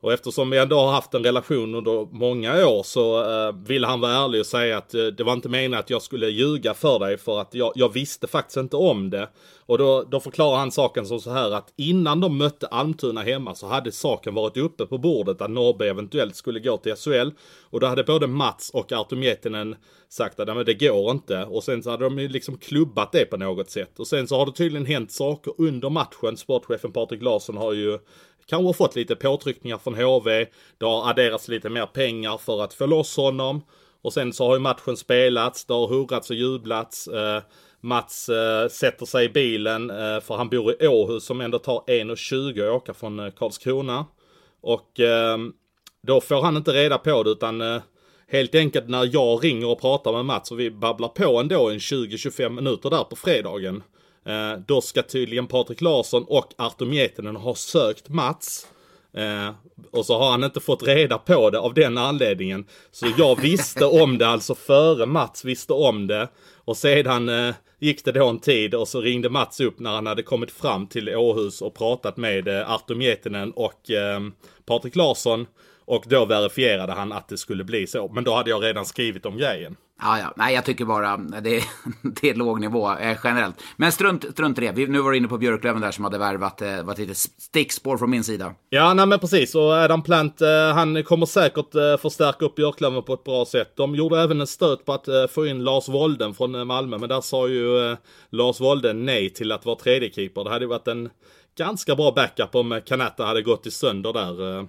S1: och eftersom vi ändå har haft en relation under många år så eh, ville han vara ärlig och säga att eh, det var inte meningen att jag skulle ljuga för dig för att jag, jag visste faktiskt inte om det. Och då, då förklarar han saken som så här att innan de mötte Almtuna hemma så hade saken varit uppe på bordet att Norrby eventuellt skulle gå till SHL. Och då hade både Mats och Artur Mietinen sagt att det går inte. Och sen så hade de ju liksom klubbat det på något sätt. Och sen så har det tydligen hänt saker under matchen. Sportchefen Patrik Larsson har ju kanske fått lite påtryckningar från HV. Det har adderats lite mer pengar för att få loss honom. Och sen så har ju matchen spelats, det har hurrats och jublats. Eh, Mats eh, sätter sig i bilen, eh, för han bor i Åhus som ändå tar 1.20 att åka från eh, Karlskrona. Och ehm, då får han inte reda på det utan eh, helt enkelt när jag ringer och pratar med Mats och vi babblar på ändå en 20-25 minuter där på fredagen. Eh, då ska tydligen Patrik Larsson och Artur Miettinen ha sökt Mats. Eh, och så har han inte fått reda på det av den anledningen. Så jag visste om det alltså före Mats visste om det. Och sedan eh, gick det då en tid och så ringde Mats upp när han hade kommit fram till Åhus och pratat med eh, Artur Miettinen och eh, Patrik Larsson. Och då verifierade han att det skulle bli så. Men då hade jag redan skrivit om grejen.
S2: Ja, ja. Nej, jag tycker bara det, det är låg nivå eh, generellt. Men strunt, strunt i det. Vi, nu var du inne på Björklöven där som hade värvat. Eh, var ett litet stickspår från min sida.
S1: Ja, nej men precis. Och Adam Plant, eh, han kommer säkert eh, förstärka upp Björklöven på ett bra sätt. De gjorde även en stöt på att eh, få in Lars Wolden från eh, Malmö. Men där sa ju eh, Lars Wolden nej till att vara tredje keeper. Det hade ju varit en ganska bra backup om Kanata hade gått i sönder där. Eh,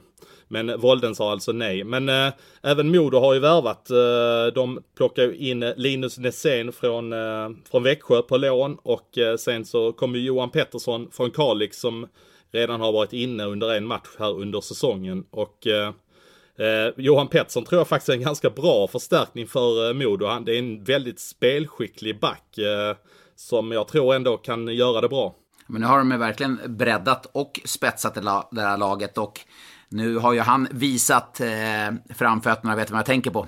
S1: men Volden sa alltså nej. Men äh, även Modo har ju värvat. Äh, de plockar ju in Linus Nässén från, äh, från Växjö på lån och sen så kommer Johan Pettersson från Kalix som redan har varit inne under en match här under säsongen. Och Eh, Johan Pettersson tror jag faktiskt är en ganska bra förstärkning för eh, Modo. Han, det är en väldigt spelskicklig back eh, som jag tror ändå kan göra det bra.
S2: Men nu har de verkligen breddat och spetsat det, här laget och nu har ju han visat eh, framfötterna, vet du vad jag tänker på?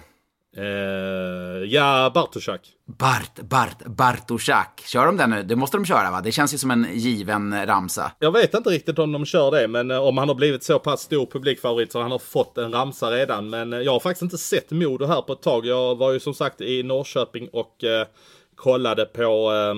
S1: Eh, ja, Bartoszak.
S2: Bart, Bart, Bartoszak. Kör de den nu? Det måste de köra va? Det känns ju som en given ramsa.
S1: Jag vet inte riktigt om de kör det, men eh, om han har blivit så pass stor publikfavorit så han har fått en ramsa redan. Men eh, jag har faktiskt inte sett Modo här på ett tag. Jag var ju som sagt i Norrköping och eh, kollade på eh,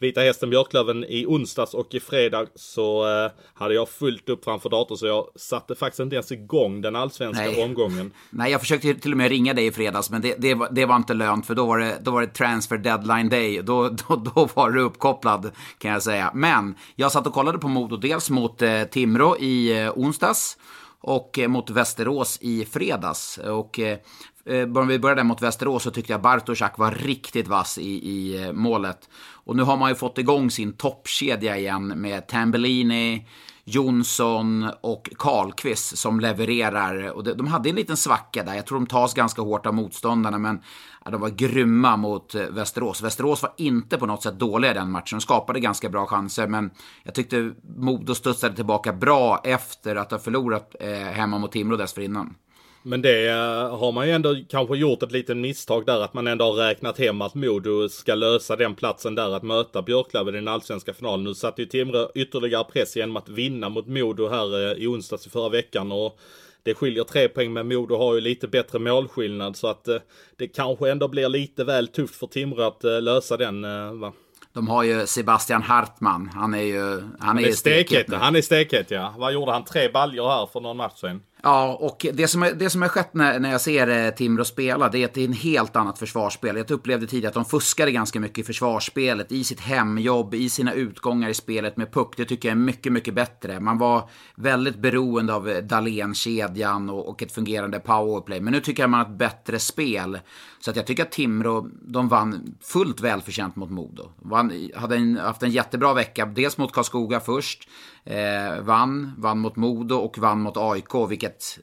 S1: Vita Hästen Björklöven i onsdags och i fredag så eh, hade jag fullt upp framför datorn så jag satte faktiskt inte ens igång den allsvenska Nej. omgången.
S2: Nej, jag försökte till och med ringa dig i fredags men det, det, var, det var inte lönt för då var det, då var det transfer deadline day. Då, då, då var du uppkopplad kan jag säga. Men jag satt och kollade på Modo dels mot eh, Timrå i eh, onsdags och eh, mot Västerås i fredags. Och eh, eh, om vi börjar där mot Västerås så tyckte jag Bartoszak var riktigt vass i, i målet. Och nu har man ju fått igång sin toppkedja igen med Tambellini, Jonsson och Karlqvist som levererar. Och de hade en liten svacka där. Jag tror de tas ganska hårt av motståndarna, men ja, de var grymma mot eh, Västerås. Västerås var inte på något sätt dåliga i den matchen. De skapade ganska bra chanser, men jag tyckte Modo studsade tillbaka bra efter att ha förlorat eh, hemma mot Timrå dessförinnan.
S1: Men det eh, har man ju ändå kanske gjort ett litet misstag där att man ändå har räknat hem att Modo ska lösa den platsen där att möta Björklöven i den allsvenska finalen. Nu satte ju Timrå ytterligare press genom att vinna mot Modo här eh, i onsdags i förra veckan och det skiljer tre poäng men Modo har ju lite bättre målskillnad så att eh, det kanske ändå blir lite väl tufft för Timrå att lösa den va.
S2: De har ju Sebastian Hartman. Han är ju... Han,
S1: Han
S2: är,
S1: är stekhet, han är stekhet ja. Vad gjorde han? Tre baljor här för någon match sen?
S2: Ja, och det som, är, det som har skett när, när jag ser eh, Timrå spela, det är att det är en helt annat försvarsspel. Jag upplevde tidigare att de fuskade ganska mycket i försvarsspelet, i sitt hemjobb, i sina utgångar i spelet med puck. Det tycker jag är mycket, mycket bättre. Man var väldigt beroende av eh, Dahlén-kedjan och, och ett fungerande powerplay. Men nu tycker jag man har ett bättre spel. Så att jag tycker att Timrå, de vann fullt välförtjänt mot Modo. Vann, hade en, haft en jättebra vecka, dels mot Karlskoga först, eh, vann, vann mot Modo och vann mot AIK, vilket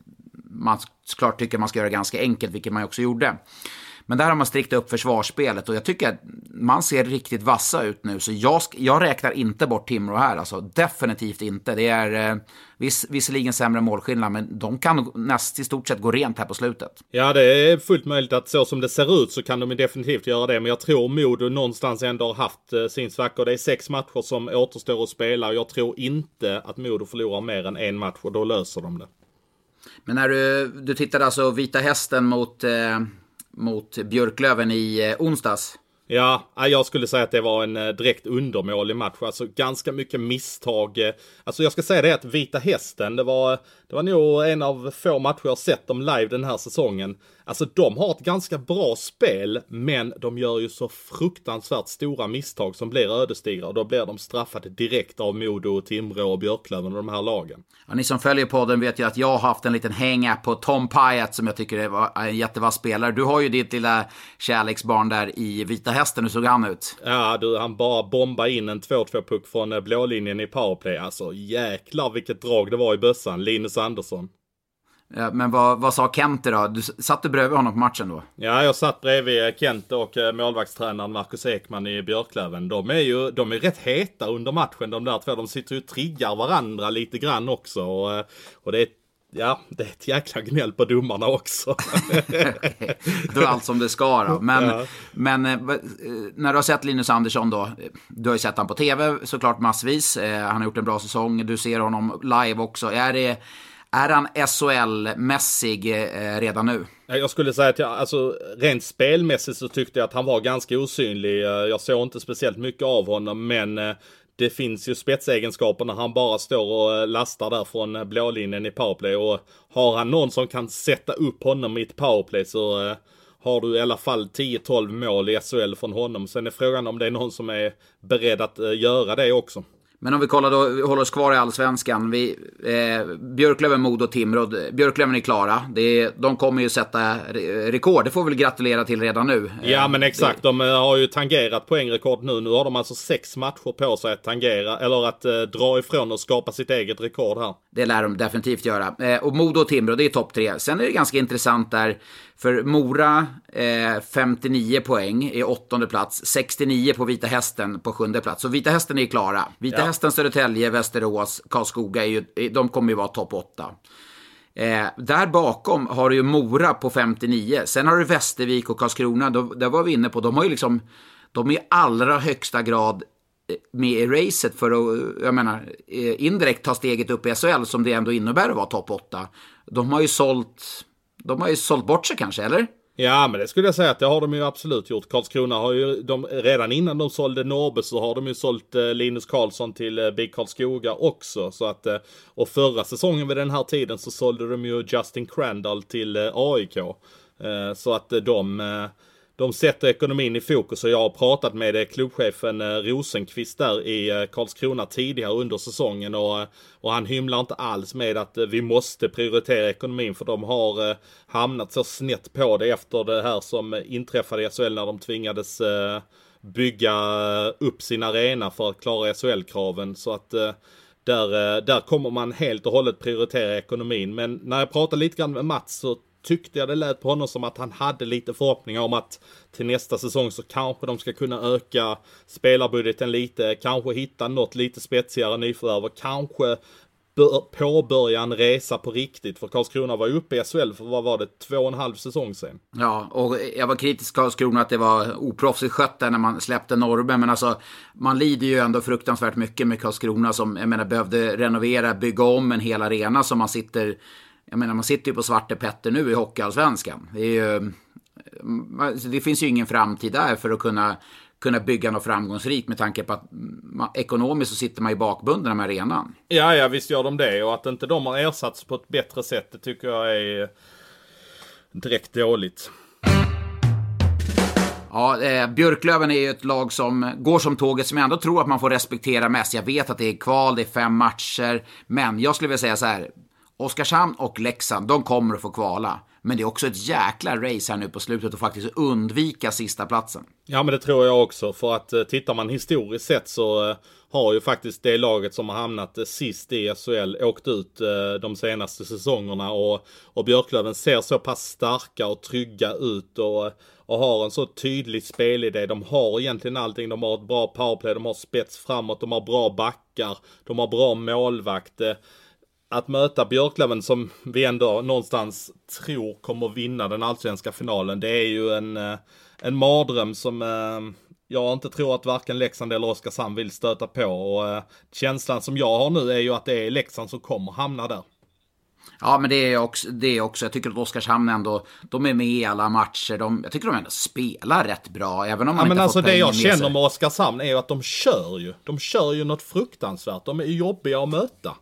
S2: man såklart tycker man ska göra ganska enkelt, vilket man ju också gjorde. Men där har man strikt upp försvarsspelet och jag tycker att man ser riktigt vassa ut nu. Så jag, jag räknar inte bort Timrå här, alltså definitivt inte. Det är eh, viss, visserligen sämre målskillnad, men de kan näst i stort sett gå rent här på slutet.
S1: Ja, det är fullt möjligt att så som det ser ut så kan de definitivt göra det. Men jag tror Modo någonstans ändå har haft eh, sin svacka. Det är sex matcher som återstår att spela. Och jag tror inte att Modo förlorar mer än en match och då löser de det.
S2: Men när du, du tittade alltså Vita Hästen mot, eh, mot Björklöven i eh, onsdags.
S1: Ja, jag skulle säga att det var en eh, direkt undermålig match. Alltså ganska mycket misstag. Alltså jag ska säga det att Vita Hästen, det var, det var nog en av få matcher jag sett dem live den här säsongen. Alltså de har ett ganska bra spel, men de gör ju så fruktansvärt stora misstag som blir ödesdigra. Och då blir de straffade direkt av Modo, Timrå och Björklöven och de här lagen.
S2: Ja, ni som följer podden vet ju att jag har haft en liten hang-up på Tom Pyatt som jag tycker är en jättevass spelare. Du har ju ditt lilla kärleksbarn där i Vita Hästen, hur såg han ut?
S1: Ja, du, han bara bomba in en 2-2 puck från eh, blålinjen i powerplay. Alltså jäklar vilket drag det var i bössan. Linus Andersson.
S2: Men vad, vad sa Kente då? Du, satt du bredvid honom på matchen då?
S1: Ja, jag satt bredvid Kent och eh, målvaktstränaren Marcus Ekman i Björklöven. De är ju de är rätt heta under matchen de där två. De sitter ju och triggar varandra lite grann också. Och, eh, och det är Ja, det är ett jäkla gnäll på domarna också.
S2: Då är allt som det ska då. Men,
S1: Ja.
S2: men eh, när du har sett Linus Andersson då, du har ju sett honom på tv såklart massvis. Han har gjort en bra säsong, du ser honom live också. Är, det, är han SHL-mässig eh, redan nu?
S1: Jag skulle säga att jag, alltså rent spelmässigt så tyckte jag att han var ganska osynlig. Eh, jag såg inte speciellt mycket av honom, men eh, det finns ju spetsegenskaper när han bara står och lastar där från blålinjen i powerplay. Och har han någon som kan sätta upp honom i ett powerplay så har du i alla fall 10-12 mål i SHL från honom. Sen är frågan om det är någon som är beredd att göra det också.
S2: Men om vi kollar då, vi håller oss kvar i Allsvenskan. Vi, eh, Björklöven, Modo, Timrå. Björklöven är klara. Det är, de kommer ju sätta re- rekord. Det får vi väl gratulera till redan nu.
S1: Ja
S2: Eh,
S1: men exakt, de eh, har ju tangerat poängrekord nu. Nu har de alltså sex matcher på sig att tangera, eller att eh, dra ifrån och skapa sitt eget rekord här.
S2: Det lär de definitivt göra. Eh, och Modo och Timrå, det är topp tre. Sen är det ganska intressant där. För Mora, eh, 59 poäng i åttonde plats. 69 på Vita Hästen på sjunde plats. Så Vita Hästen är klara. Vita
S1: Ja.
S2: Hästen, Södertälje, Västerås, Karlskoga, är ju, de kommer ju vara topp åtta. Eh, där bakom har du ju Mora på 59. Sen har du Västervik och Karlskrona. Då, där var vi inne på. De har ju liksom... De är i allra högsta grad eh, med i racet för att, jag menar, eh, indirekt ta steget upp i SHL som det ändå innebär att vara topp 8. De har ju sålt... De har ju sålt bort sig kanske, eller?
S1: Ja men det skulle jag säga att det har de ju absolut gjort. Karlskrona har ju, de, redan innan de sålde Norbe så har de ju sålt eh, Linus Karlsson till eh, BIK Karlskoga också. Så att, eh, och förra säsongen vid den här tiden så sålde de ju Justin Crandall till eh, AIK. Eh, så att eh, de, eh, de sätter ekonomin i fokus och jag har pratat med eh, klubbchefen eh, Rosenqvist där i eh, Karlskrona tidigare under säsongen och, och han hymlar inte alls med att vi måste prioritera ekonomin för de har hamnat så snett på det efter det här som inträffade i SHL när de tvingades bygga upp sin arena för att klara SHL-kraven så att där, där kommer man helt och hållet prioritera ekonomin. Men när jag pratade lite grann med Mats så tyckte jag det lät på honom som att han hade lite förhoppningar om att till nästa säsong så kanske de ska kunna öka spelarbudgeten lite, kanske hitta något lite spetsigare nyförvärv och kanske påbörja en resa på riktigt. För Karlskrona var ju uppe i SHL för vad var det, två och en halv säsong sen.
S2: Ja, och jag var kritisk till Karlskrona att det var oproffsigt skött där när man släppte Norrby. Men alltså, man lider ju ändå fruktansvärt mycket med Karlskrona som, jag menar, behövde renovera, bygga om en hel arena som man sitter... Jag menar, man sitter ju på Svarte Petter nu i Hockeyallsvenskan. Det ju... alltså, Det finns ju ingen framtid där för att kunna kunna bygga något framgångsrikt med tanke på att man, ekonomiskt så sitter man ju bakbunden med arenan.
S1: Ja, ja, visst gör de det. Och att inte de har ersatts på ett bättre sätt, det tycker jag är direkt dåligt.
S2: Ja, eh, Björklöven är ju ett lag som går som tåget som jag ändå tror att man får respektera mest. Jag vet att det är kval, det är fem matcher, men jag skulle vilja säga så här. Oskarshamn och Leksand, de kommer att få kvala. Men det är också ett jäkla race här nu på slutet att faktiskt undvika sista platsen.
S1: Ja men det tror jag också. För att eh, tittar man historiskt sett så eh, har ju faktiskt det laget som har hamnat eh, sist i SHL åkt ut eh, de senaste säsongerna. Och, och Björklöven ser så pass starka och trygga ut. Och, och har en så tydlig spelidé. De har egentligen allting. De har ett bra powerplay, de har spets framåt, de har bra backar, de har bra målvakt. Eh. Att möta Björklöven som vi ändå någonstans tror kommer vinna den allsvenska finalen. Det är ju en, eh, en mardröm som eh, jag inte tror att varken Leksand eller Oskarshamn vill stöta på. Och eh, känslan som jag har nu är ju att det är Leksand som kommer hamna där.
S2: Ja, men det är också, det är också jag tycker att Oskarshamn ändå, de är med i alla matcher. De, jag tycker de ändå spelar rätt bra, även om man
S1: ja,
S2: inte
S1: men alltså det jag känner med Oskarshamn är ju att de kör ju. De kör ju något fruktansvärt. De är jobbiga att möta.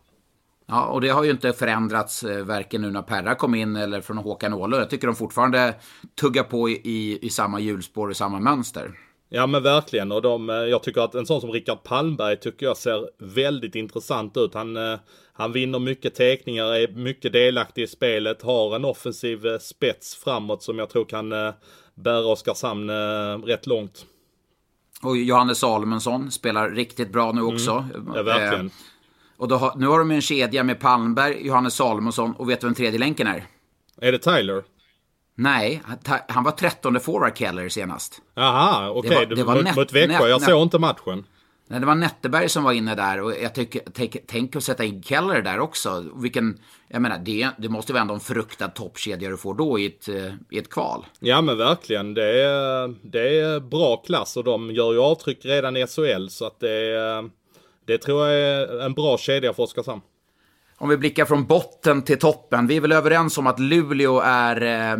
S2: Ja, och det har ju inte förändrats eh, varken nu när Perra kom in eller från Håkan Åhlund. Jag tycker de fortfarande tuggar på i, i, samma hjulspår och samma mönster.
S1: Ja men verkligen och de, eh, jag tycker att en sån som Rickard Palmberg tycker jag ser väldigt intressant ut. Han, eh, han vinner mycket teckningar, är mycket delaktig i spelet, har en offensiv spets framåt som jag tror kan bära Oskarshamn rätt långt.
S2: Och Johannes Salomonsson spelar riktigt bra nu också.
S1: Ja verkligen.
S2: Och då har, nu har de en kedja med Palmberg, Johannes Salomonsson och vet du vem tredje länken är?
S1: Är det Tyler?
S2: Nej, han- var trettonde forward Keller senast.
S1: Jaha, okej.
S2: Det var- det var
S1: mot, mot Växjö. Jag såg inte matchen.
S2: Nej, det var Netteberg som var inne där och jag tycker, tänk, tänk att sätta in Keller där också. Vilken, jag menar, det, det måste vara ändå en fruktad toppkedja du får då i ett, eh, i ett kval.
S1: Ja men verkligen. Det är, det är bra klass och de gör ju avtryck redan i SHL så att det är, det tror jag är en bra kedja för Oskarshamn.
S2: Om vi blickar från botten till toppen. Vi är väl överens om att Luleå är, eh,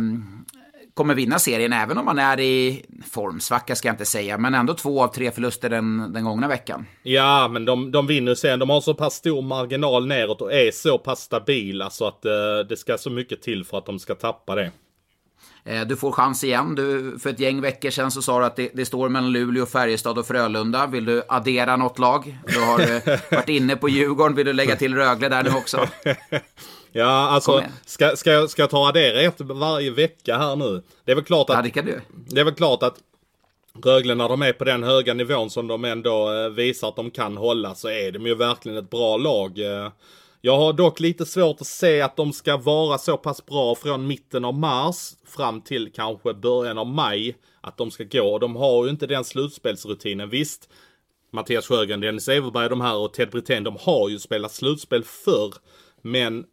S2: kommer vinna serien, även om man är i formsvacka ska jag inte säga, men ändå två av tre förluster den, den gångna veckan.
S1: Ja, men de, de vinner sen. De har så pass stor marginal neråt och är så pass stabila så att eh, det ska så mycket till för att de ska tappa det.
S2: Eh, Du får chans igen. Du, för ett gäng veckor sedan så sa du att det, det står mellan Luleå, Färjestad och Frölunda. Vill du addera något lag? Du har eh, varit inne på Djurgården. Vill du lägga till Rögle där nu också?
S1: Ja, alltså ska, ska, jag- ska jag ta addera ett varje vecka här nu? Det är väl klart
S2: Ja,
S1: att,
S2: det kan du.
S1: det är väl klart att Rögle när de är på den höga nivån som de ändå eh, visar att de kan hålla så är de ju verkligen ett bra lag. Jag har dock lite svårt att se att de ska vara så pass bra från mitten av mars fram till kanske början av maj. Att de ska gå. De har ju inte den slutspelsrutinen. Visst, Mattias Sjögren, Dennis Everberg, de här och Ted Brithén, de har ju spelat slutspel förr. Men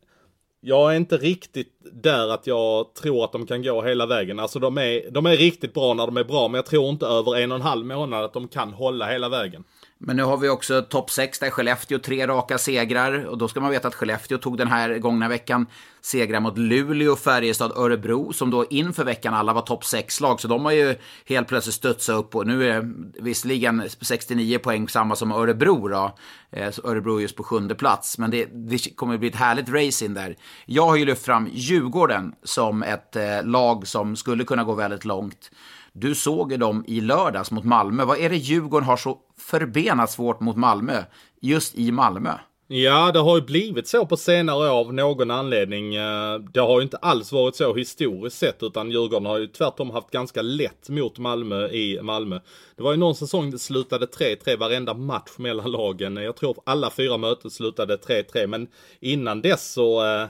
S1: jag är inte riktigt där att jag tror att de kan gå hela vägen. Alltså de är, de är riktigt bra när de är bra, men jag tror inte över en och en halv månad att de kan hålla hela vägen.
S2: Men nu har vi också topp 6 där Skellefteå tre raka segrar. Och då ska man veta att Skellefteå tog den här gångna veckan segrar mot Luleå, Färjestad, Örebro. Som då inför veckan alla var topp 6-lag. Så de har ju helt plötsligt studsat upp. Och nu är det visserligen 69 poäng samma som Örebro då. Eh, så Örebro är just på sjunde plats. Men det, det kommer bli ett härligt race in där. Jag har ju lyft fram Djurgården som ett eh, lag som skulle kunna gå väldigt långt. Du såg ju dem i lördags mot Malmö. Vad är det Djurgården har så förbenat svårt mot Malmö, just i Malmö?
S1: Ja, det har ju blivit så på senare år av någon anledning. Eh, det har ju inte alls varit så historiskt sett, utan Djurgården har ju tvärtom haft ganska lätt mot Malmö i Malmö. Det var ju någon säsong det slutade 3-3 varenda match mellan lagen. Jag tror alla fyra möten slutade 3-3, men innan dess så eh,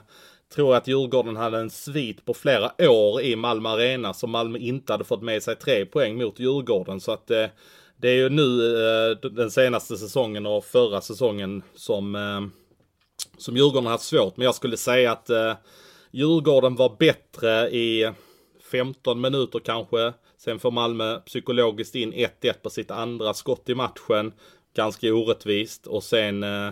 S1: tror jag att Djurgården hade en svit på flera år i Malmö Arena som Malmö inte hade fått med sig tre poäng mot Djurgården. Så att eh, det är ju nu eh, den senaste säsongen och förra säsongen som, eh, som Djurgården har haft svårt. Men jag skulle säga att eh, Djurgården var bättre i 15 minuter kanske. Sen får Malmö psykologiskt in 1-1 på sitt andra skott i matchen. Ganska orättvist. Och sen eh,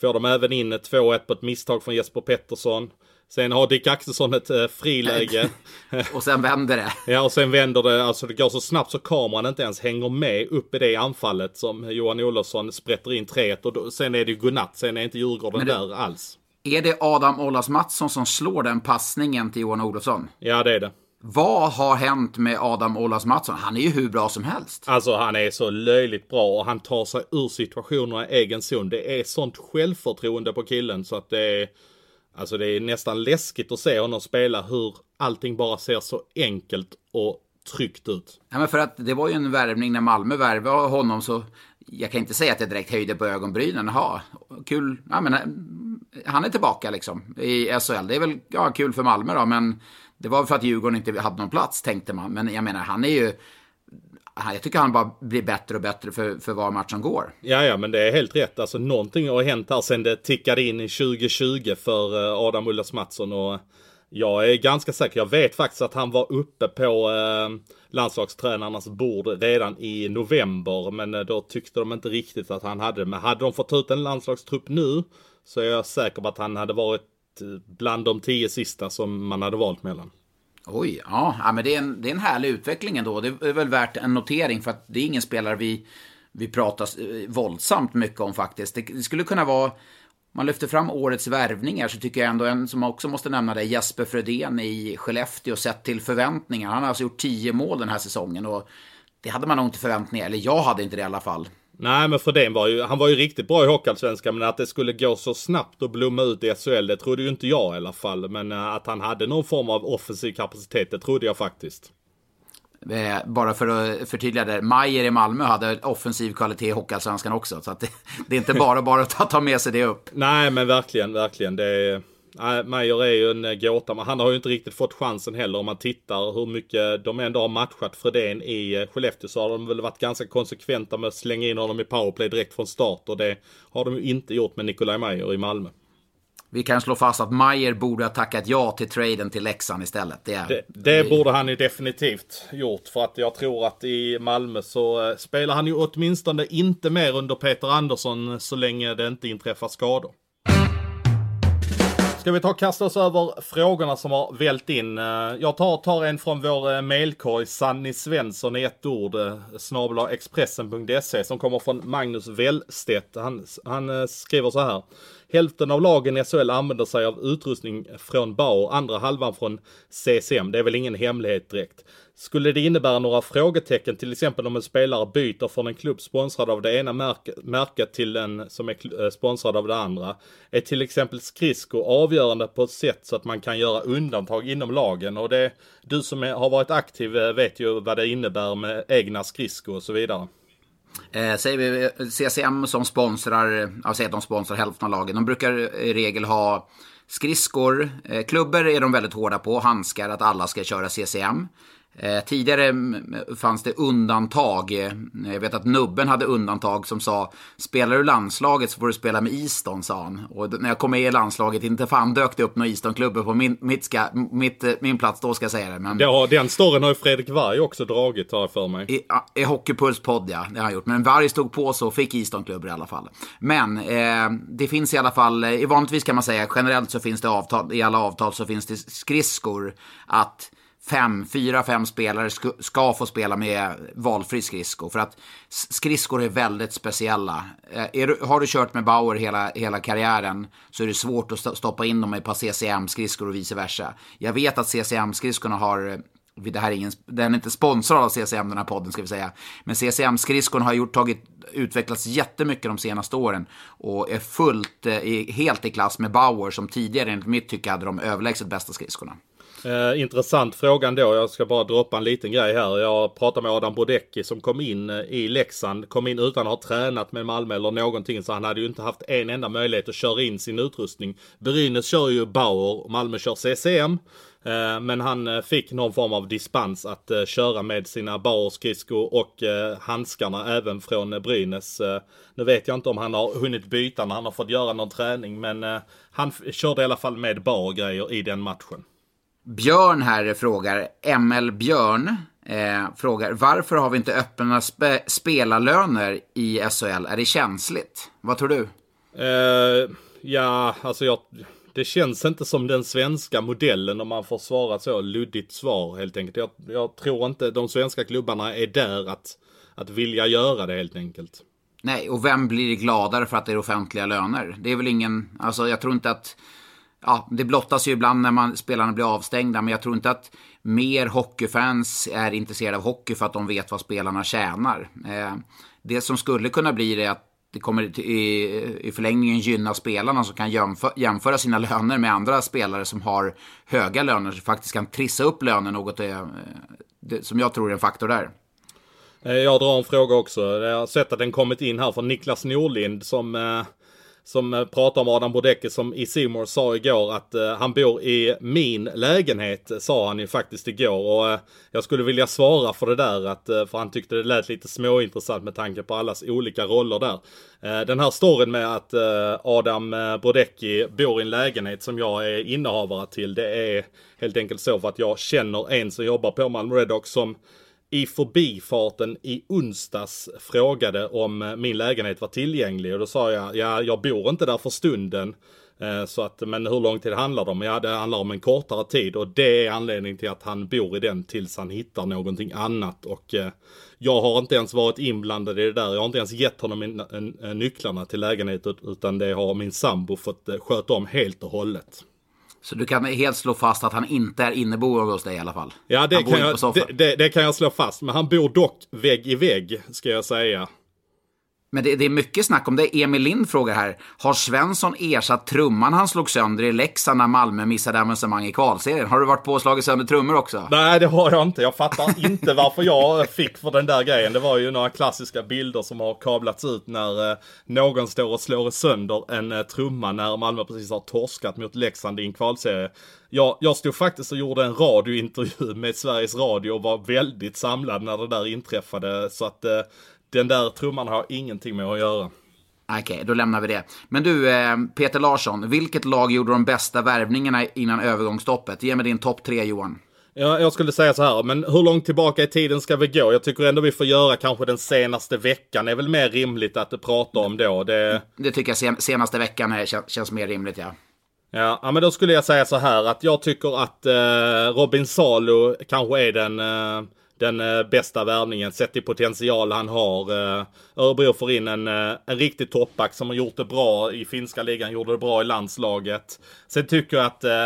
S1: får de även in 2-1 på ett misstag från Jesper Pettersson. Sen har Dick Axelsson ett eh, friläge.
S2: och sen vänder det.
S1: Ja, och sen vänder det. Alltså det går så snabbt så kameran inte ens hänger med upp i det anfallet som Johan Olofsson sprätter in 3 och då, sen är det ju godnatt. Sen är inte Djurgården det, där alls.
S2: Är det Adam Ollas Mattsson som slår den passningen till Johan Olofsson?
S1: Ja, det är det.
S2: Vad har hänt med Adam Ollas Mattsson? Han är ju hur bra som helst.
S1: Alltså han är så löjligt bra och han tar sig ur situationerna i egen zon. Det är sånt självförtroende på killen så att det är... Alltså det är nästan läskigt att se honom spela hur allting bara ser så enkelt och tryggt ut.
S2: Ja, men för att det var ju en värvning när Malmö värvade honom så jag kan inte säga att det direkt höjde på ögonbrynen. Jaha, kul. Ja, men, eh, han är tillbaka liksom i SHL. Det är väl ja, kul för Malmö då, men det var för att Djurgården inte hade någon plats tänkte man. Men jag menar, han är ju jag tycker han bara blir bättre och bättre för, för var matchen går.
S1: Ja, ja, men det är helt rätt. Alltså någonting har hänt här sen det tickade in i 2020 för eh, Adam Ullas Mattsson och eh, jag är ganska säker. Jag vet faktiskt att han var uppe på eh, landslagstränarnas bord redan i november, men eh, då tyckte de inte riktigt att han hade det. Men hade de fått ut en landslagstrupp nu så är jag säker på att han hade varit bland de tio sista som man hade valt mellan.
S2: Oj, ja, ja men det är, en, det är en härlig utveckling ändå. Det är väl värt en notering för att det är ingen spelare vi, vi pratar våldsamt mycket om faktiskt. Det, det skulle kunna vara, om man lyfter fram årets värvningar så tycker jag ändå en som också måste nämna det, Jesper Fredén i Skellefteå sett till förväntningar. Han har alltså gjort tio mål den här säsongen och det hade man nog inte förväntningar, eller jag hade inte det i alla fall.
S1: Nej men Fredén var ju, han var ju riktigt bra i Hockeyallsvenskan men att det skulle gå så snabbt och blomma ut i SHL det trodde ju inte jag i alla fall. Men eh, att han hade någon form av offensiv kapacitet det trodde jag faktiskt.
S2: Eh, bara för att förtydliga det, Majer i Malmö hade offensiv kvalitet i Hockeyallsvenskan också. Så att det, det, är inte bara, bara att ta med sig det upp.
S1: Nej men verkligen, verkligen. Det är... Nej, Meyer är ju en eh, gåta, men han har ju inte riktigt fått chansen heller om man tittar hur mycket de ändå har matchat Fredén i eh, Skellefteå så har de väl varit ganska konsekventa med att slänga in honom i powerplay direkt från start och det har de ju inte gjort med Nikolaj Meyer i Malmö.
S2: Vi kan slå fast att Mayer borde ha tackat ja till traden till Leksand istället.
S1: Det, är... det, det borde han ju definitivt gjort. För att jag tror att i Malmö så eh, spelar han ju åtminstone inte mer under Peter Andersson så länge det inte inträffar skador. Ska vi ta och kasta oss över frågorna som har vält in? Eh, jag tar, tar en från vår eh, mailkorg, Sanni Svensson i ett ord, eh, snabla Expressen.se, som kommer från Magnus Wellstedt. Han, han skriver så här. Hälften av lagen i SHL använder sig av utrustning från Bauer, andra halvan från CCM. Det är väl ingen hemlighet direkt. Skulle det innebära några frågetecken, till exempel om en spelare byter från en klubb sponsrad av det ena märket till en som är eh, sponsrad av det andra? Är till exempel skridsko avgörande på ett sätt så att man kan göra undantag inom lagen? Och det, du som är, har varit aktiv eh, vet ju vad det innebär med egna skridskor och så vidare.
S2: Eh, säger vi eh, CCM som sponsrar, jag säger att de sponsrar hälften av lagen. De brukar i regel ha skridskor. Eh, klubbor är de väldigt hårda på. Handskar, att alla ska köra CCM. Eh, tidigare fanns det undantag. Eh, jag vet att Nubben hade undantag som sa Spelar du landslaget så får du spela med Easton, sa han. Och när jag kom med i landslaget, inte fan dök det upp några Easton-klubbor på min, mitt ska, mitt, eh, min plats då ska jag säga det. Men...
S1: Ja, den storyn har ju Fredrik Varg också dragit har jag för mig.
S2: I, i Hockeypuls podd ja, det har han gjort. Men Varg stod på så och fick Easton-klubbor i alla fall. Men eh, det finns i alla fall, i vanligtvis kan man säga generellt så finns det avtal, i alla avtal så finns det skridskor att fem, fyra, fem spelare ska, få spela med valfri skridsko. För att skridskor är väldigt speciella. Eh, du, har du kört med Bauer hela, hela karriären så är det svårt att stoppa in dem i ett par CCM-skridskor och vice versa. Jag vet att CCM-skridskorna har eh, det här är ingen, den är inte sponsrad av CCM den här podden ska vi säga. Men CCM-skridskorna har gjort, tagit, utvecklats jättemycket de senaste åren. Och är fullt, eh, helt i klass med Bauer som tidigare enligt mitt tycke hade de överlägset bästa skridskorna.
S1: Eh, intressant fråga ändå. Jag ska bara droppa en liten grej här. Jag pratade med Adam Brodecki som kom in eh, i Leksand. Kom in utan att ha tränat med Malmö eller någonting. Så han hade ju inte haft en enda möjlighet att köra in sin utrustning. Brynäs kör ju Bauer och Malmö kör CCM. Eh, men han eh, fick någon form av dispens att eh, köra med sina Bauer-skridskor och handskarna även från Brynäs. Nu vet jag inte om han har hunnit byta när han har fått göra någon träning men han körde i alla fall med Bauer-grejer i den matchen.
S2: Björn här frågar, ML Björn eh, frågar, varför har vi inte öppna spe spelarlöner i SHL? Är det känsligt? Vad tror du?
S1: Uh, ja, alltså jag... Det känns inte som den svenska modellen om man får svara så luddigt svar helt enkelt. Jag, jag tror inte de svenska klubbarna är där att, att vilja göra det helt enkelt.
S2: Nej, och vem blir gladare för att det är offentliga löner? Det är väl ingen, alltså jag tror inte att, ja, det blottas ju ibland när man, spelarna blir avstängda, men jag tror inte att mer hockeyfans är intresserade av hockey för att de vet vad spelarna tjänar. Eh, det som skulle kunna bli det är att det kommer i, i förlängningen gynna spelarna som kan jämföra, jämföra sina löner med andra spelare som har höga löner, som faktiskt kan trissa upp lönen något, eh, det, som jag tror är en faktor där.
S1: Eh, jag drar en fråga också. Jag har sett att den kommit in här från Niklas Norlind som eh, som eh, pratar om Adam Brodecki som i Simor sa igår att eh, han bor i min lägenhet, sa han ju faktiskt igår. Och eh, jag skulle vilja svara för det där, att, eh, för han tyckte det lät lite småintressant med tanke på allas olika roller där. Eh, den här storyn med att eh, Adam Brodecki bor i en lägenhet som jag är innehavare till, det är helt enkelt så för att jag känner en som jobbar på Malmö Redhawks som i förbifarten i onsdags frågade om eh, min lägenhet var tillgänglig och då sa jag, ja jag bor inte där för stunden. Eh, så att, men hur lång tid handlar det om? Ja, det handlar om en kortare tid och det är anledningen till att han bor i den tills han hittar någonting annat. Och eh, jag har inte ens varit inblandad i det där. Jag har inte ens gett honom eh, nycklarna till lägenheten utan det har min sambo fått sköta om helt och hållet.
S2: Så du kan helt slå fast att han inte är inneboende hos dig i alla fall?
S1: Ja, det kan, jag, det, det, det, kan jag slå fast. Men han bor dock vägg i vägg, ska jag säga.
S2: Men det, det, är mycket snack om det. Emil Lind frågar här. Har Svensson ersatt trumman han slog sönder i Leksand när Malmö missade avancemang i kvalserien? Har du varit på och slagit sönder trummor också?
S1: Nej, det har jag inte. Jag fattar inte varför jag fick för den där grejen. Det var ju några klassiska bilder som har kablats ut när eh, någon står och slår sönder en eh, trumma när Malmö precis har torskat mot Leksand i en kvalserie. Jag, jag stod faktiskt och gjorde en radiointervju med Sveriges Radio och var väldigt samlad när det där inträffade. Så att eh, den där trumman har ingenting med att göra.
S2: Okej, okay, då lämnar vi det. Men du, eh, Peter Larsson, vilket lag gjorde de bästa värvningarna innan övergångsstoppet? Ge mig din topp tre, Johan.
S1: Ja, jag skulle säga så här, men hur långt tillbaka i tiden ska vi gå? Jag tycker ändå vi får göra kanske den senaste veckan. Det är väl mer rimligt att prata om då. Det,
S2: det tycker jag senaste veckan är, känns, känns mer rimligt, ja.
S1: Ja, ja, men då skulle jag säga så här att jag tycker att eh, Robin Salo kanske är den eh, den eh, bästa värvningen sett till potential han har. Eh, Örebro får in en, eh, en riktig toppback som har gjort det bra i finska ligan, gjorde det bra i landslaget. Sen tycker jag att eh,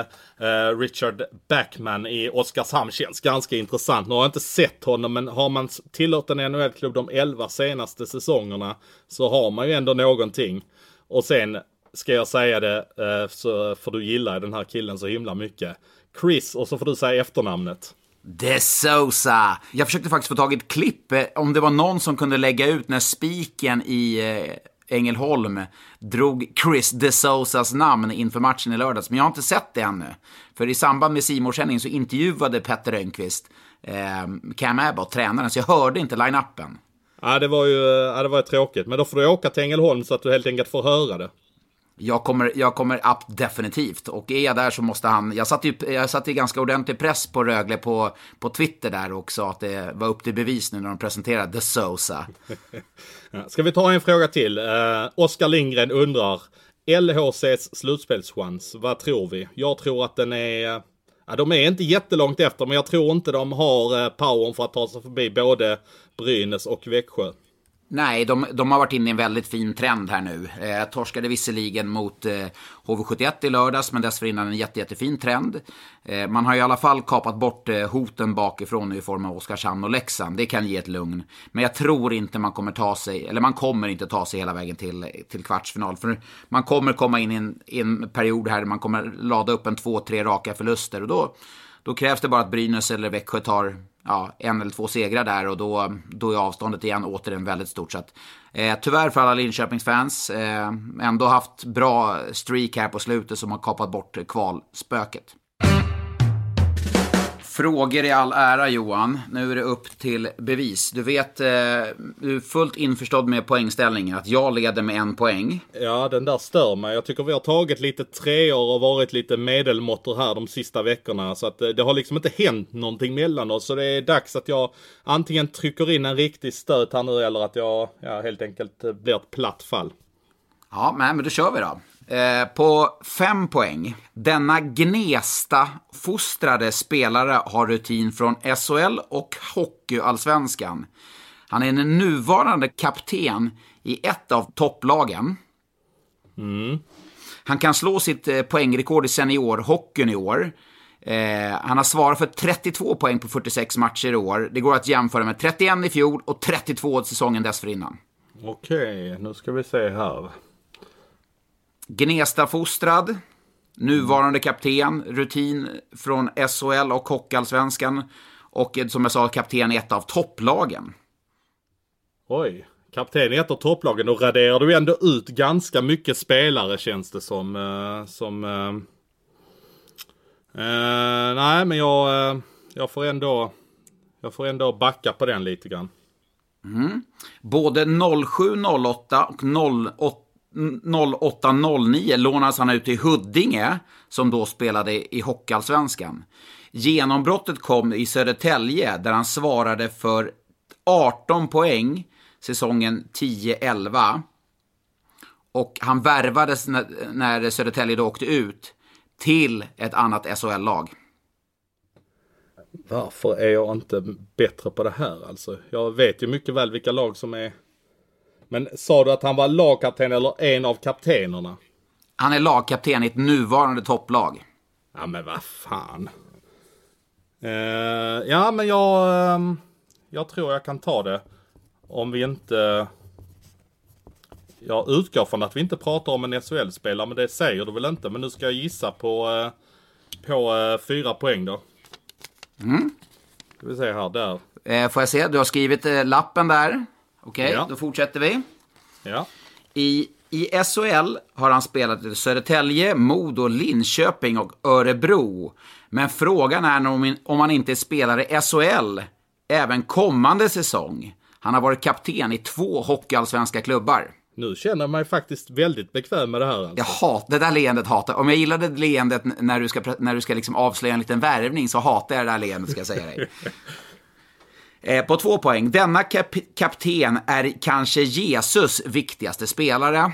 S1: eh Richard Backman i Oskarshamn känns ganska intressant. Nu har jag inte sett honom, men har man tillåtit en NHL-klubb de 11 senaste säsongerna så har man ju ändå någonting. Och sen ska jag säga det, eh, så för du gillar den här killen så himla mycket. Chris, och så får du säga efternamnet.
S2: De Sosa! Jag försökte faktiskt få tag i ett klipp, eh, om det var någon som kunde lägga ut när spiken i eh, Ängelholm drog Chris De Sousas namn inför matchen i lördags. Men jag har inte sett det ännu. För i samband med simor så intervjuade Petter Rönnqvist eh, Cam Abbott, tränaren, så jag hörde inte line-upen.
S1: Ja, det var ju eh, ja, det var tråkigt. Men då får du åka till Ängelholm så att du helt enkelt får höra det.
S2: Jag kommer, jag kommer upp definitivt. Och är jag där så måste han... Jag satte ju jag satt ganska ordentlig press på Rögle på, på Twitter där och sa att det var upp till bevis nu när de presenterade The Sosa.
S1: Ska vi ta en fråga till? Eh, Oskar Lindgren undrar. LHCs slutspelschans, vad tror vi? Jag tror att den är... Ja, de är inte jättelångt efter, men jag tror inte de har eh, powern för att ta sig förbi både Brynäs och Växjö.
S2: Nej, de, de, har varit inne i en väldigt fin trend här nu. Eh, torskade visserligen mot eh, HV71 i lördags, men dessförinnan en jätte, jättefin trend. Eh, man har i alla fall kapat bort eh, hoten bakifrån i form av Oskarshamn och Leksand. Det kan ge ett lugn. Men jag tror inte man kommer ta sig, eller man kommer inte ta sig hela vägen till, till kvartsfinal. För man kommer komma in i en, i en period här där man kommer lada upp en två, tre raka förluster. Och då, då krävs det bara att Brynäs eller Växjö tar ja, en eller två segrar där och då, då är avståndet igen återigen väldigt stort. Så att, eh, tyvärr för alla Linköpingsfans, eh, ändå haft bra streak här på slutet som har kapat bort kvalspöket. Frågor i all ära Johan. Nu är det upp till bevis. Du vet, eh, du är fullt införstådd med poängställningen. Att jag leder med en poäng.
S1: Ja, den där stör mig. Jag tycker vi har tagit lite treor och varit lite medelmåttor här de sista veckorna. Så att eh, det har liksom inte hänt någonting mellan oss. Så det är dags att jag antingen trycker in en riktig stöt här nu eller att jag ja, helt enkelt blir ett platt fall.
S2: Ja, men, men då kör vi då. Eh, på fem poäng. Denna Gnesta-fostrade spelare har rutin från SHL och Hockeyallsvenskan. Han är den nuvarande kapten i ett av topplagen. Han kan slå sitt eh, poängrekord i seniorhockeyn i år. Eh, han har svarat för 32 poäng på 46 matcher i år. Det går att jämföra med 31 i fjol och 32 säsongen dessförinnan.
S1: Okej, nu ska vi se här.
S2: Gnesta-fostrad, nuvarande kapten, rutin från SHL och Hockeyallsvenskan och som jag sa kapten i ett av topplagen.
S1: Oj. Kapten i ett av topplagen. Då raderar du ändå ut ganska mycket spelare känns det som. eh, som eh, eh, nej, men jag, eh, jag får ändå... Jag får ändå backa på den lite grann.
S2: Både 07-08 och 08.09 lånades han ut till Huddinge, som då spelade i Hockeyallsvenskan. Genombrottet kom i Södertälje, där han svarade för 18 poäng säsongen 10-11. Och han värvades när, när Södertälje då åkte ut till ett annat SHL-lag.
S1: Varför är jag inte bättre på det här alltså? Jag vet ju mycket väl vilka lag som är... Men sa du att han var lagkapten eller en av kaptenerna?
S2: Han är lagkapten i ett nuvarande topplag.
S1: Ja men vad fan. Eh, ja men jag... ehm, jag tror jag kan ta det. Om vi inte... Jag utgår från att vi inte pratar om en SHL-spelare, men det säger du väl inte. Men nu ska jag gissa på, eh, på eh, fyra poäng då.
S2: Mm.
S1: Ska vi se här, där.
S2: Får jag se? Du har skrivit lappen där. Okej,
S1: Ja.
S2: då fortsätter vi.
S1: Ja.
S2: I, I SHL har han spelat i Södertälje, Modo, Linköping och Örebro. Men frågan är om, om han inte spelar i SHL även kommande säsong. Han har varit kapten i två hockeyallsvenska klubbar.
S1: Nu känner jag mig faktiskt väldigt bekväm med det här. Alltså.
S2: Jag hatar det där leendet. Hatar. Om jag gillade det leendet när du ska, när du ska liksom avslöja en liten värvning så hatar jag det där leendet ska jag säga dig. Eh, På två poäng. Denna kap kapten är kanske Jesus viktigaste spelare.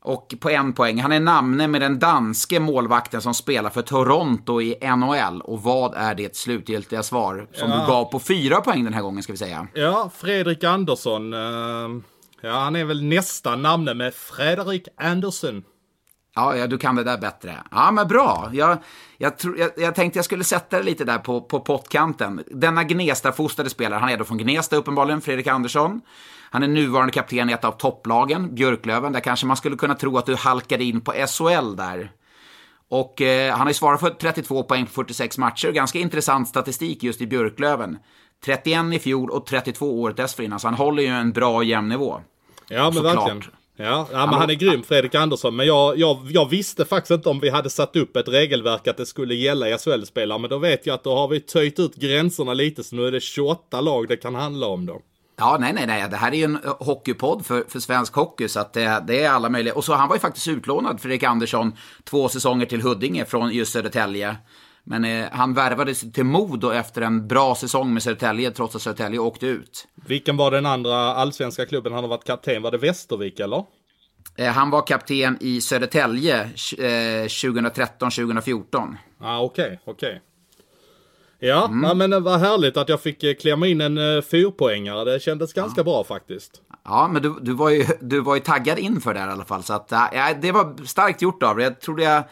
S2: Och på en poäng. Han är namne med den danske målvakten som spelar för Toronto i NHL. Och vad är det slutgiltiga svar som
S1: Ja.
S2: du gav på fyra poäng den här gången ska vi säga?
S1: Ja, Fredrik Andersson. eh, ja, han är väl nästan namne med Fredrik Andersson.
S2: Ja, ja, du kan det där bättre. Ja, men bra. Jag, jag, tror- jag, jag tänkte jag skulle sätta det lite där på, på pottkanten. Denna Gnesta-fostrade spelare, han är då från Gnesta uppenbarligen, Fredrik Andersson. Han är nuvarande kapten i ett av topplagen, Björklöven. Där kanske man skulle kunna tro att du halkade in på SHL där. Och eh, han har ju svarat för 32 poäng på 46 matcher. Ganska intressant statistik just i Björklöven. 31 i fjol och 32 året dessförinnan, så han håller ju en bra jämn nivå.
S1: Ja, men
S2: Såklart.
S1: verkligen. Ja, ja men han är grym, Fredrik Andersson. Men jag, jag, jag visste faktiskt inte om vi hade satt upp ett regelverk att det skulle gälla SHL-spelare. Men då vet jag att då har vi töjt ut gränserna lite, så nu är det 28 lag det kan handla om då.
S2: Ja, nej, nej, nej. Det här är ju en eh, hockeypodd för, för svensk hockey, så att det, det är alla möjliga. Och så han var ju faktiskt utlånad, Fredrik Andersson, två säsonger till Huddinge från just Södertälje. Men eh, han värvades till Modo efter en bra säsong med Södertälje, trots att Södertälje åkte ut.
S1: Vilken var den andra allsvenska klubben han har varit kapten? Var det Västervik eller?
S2: Eh, han var kapten i Södertälje eh, 2013-2014.
S1: Ja, ah, okej, okej. Ja, ja, men det var härligt att jag fick eh, klämma in en uh, fyrpoängare. Det kändes ganska bra faktiskt.
S2: Ja, men du, du, var ju, du var ju taggad inför det här i alla fall. Så att, ja, det var starkt gjort av dig. Jag trodde jag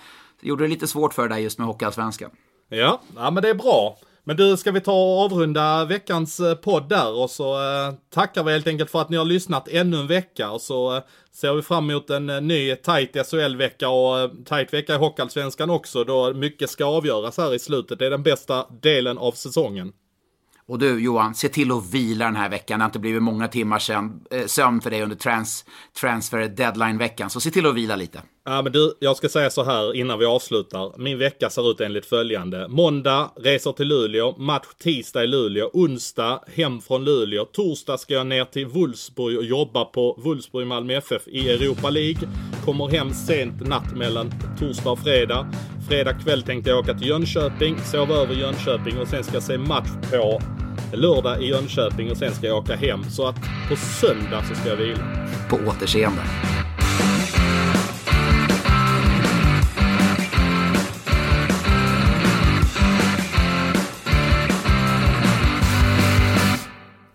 S2: gjorde det lite svårt för dig just med Hockeyallsvenskan.
S1: Ja, ja, men det är bra. Men du, ska vi ta och avrunda veckans eh, podd där och så eh, tackar vi helt enkelt för att ni har lyssnat ännu en vecka och så eh, ser vi fram emot en ny tight SHL-vecka och eh, tight vecka i Hockeyallsvenskan också då mycket ska avgöras här i slutet. Det är den bästa delen av säsongen.
S2: Och du Johan, se till att vila den här veckan. Det har inte blivit många timmar eh, sömn för dig under trans, transfer deadline-veckan. Så se till att vila lite.
S1: Ja men du, jag ska säga så här innan vi avslutar. Min vecka ser ut enligt följande. Måndag, reser till Luleå. Match tisdag i Luleå. Onsdag, hem från Luleå. Torsdag ska jag ner till Wolfsburg och jobba på Wolfsburg Malmö FF i Europa League. Kommer hem sent natt mellan torsdag och fredag. Fredag kväll tänkte jag åka till Jönköping, sova över i Jönköping och sen ska jag se match på lördag i Jönköping och sen ska jag åka hem. Så att på söndag så ska jag vila.
S2: På återseende.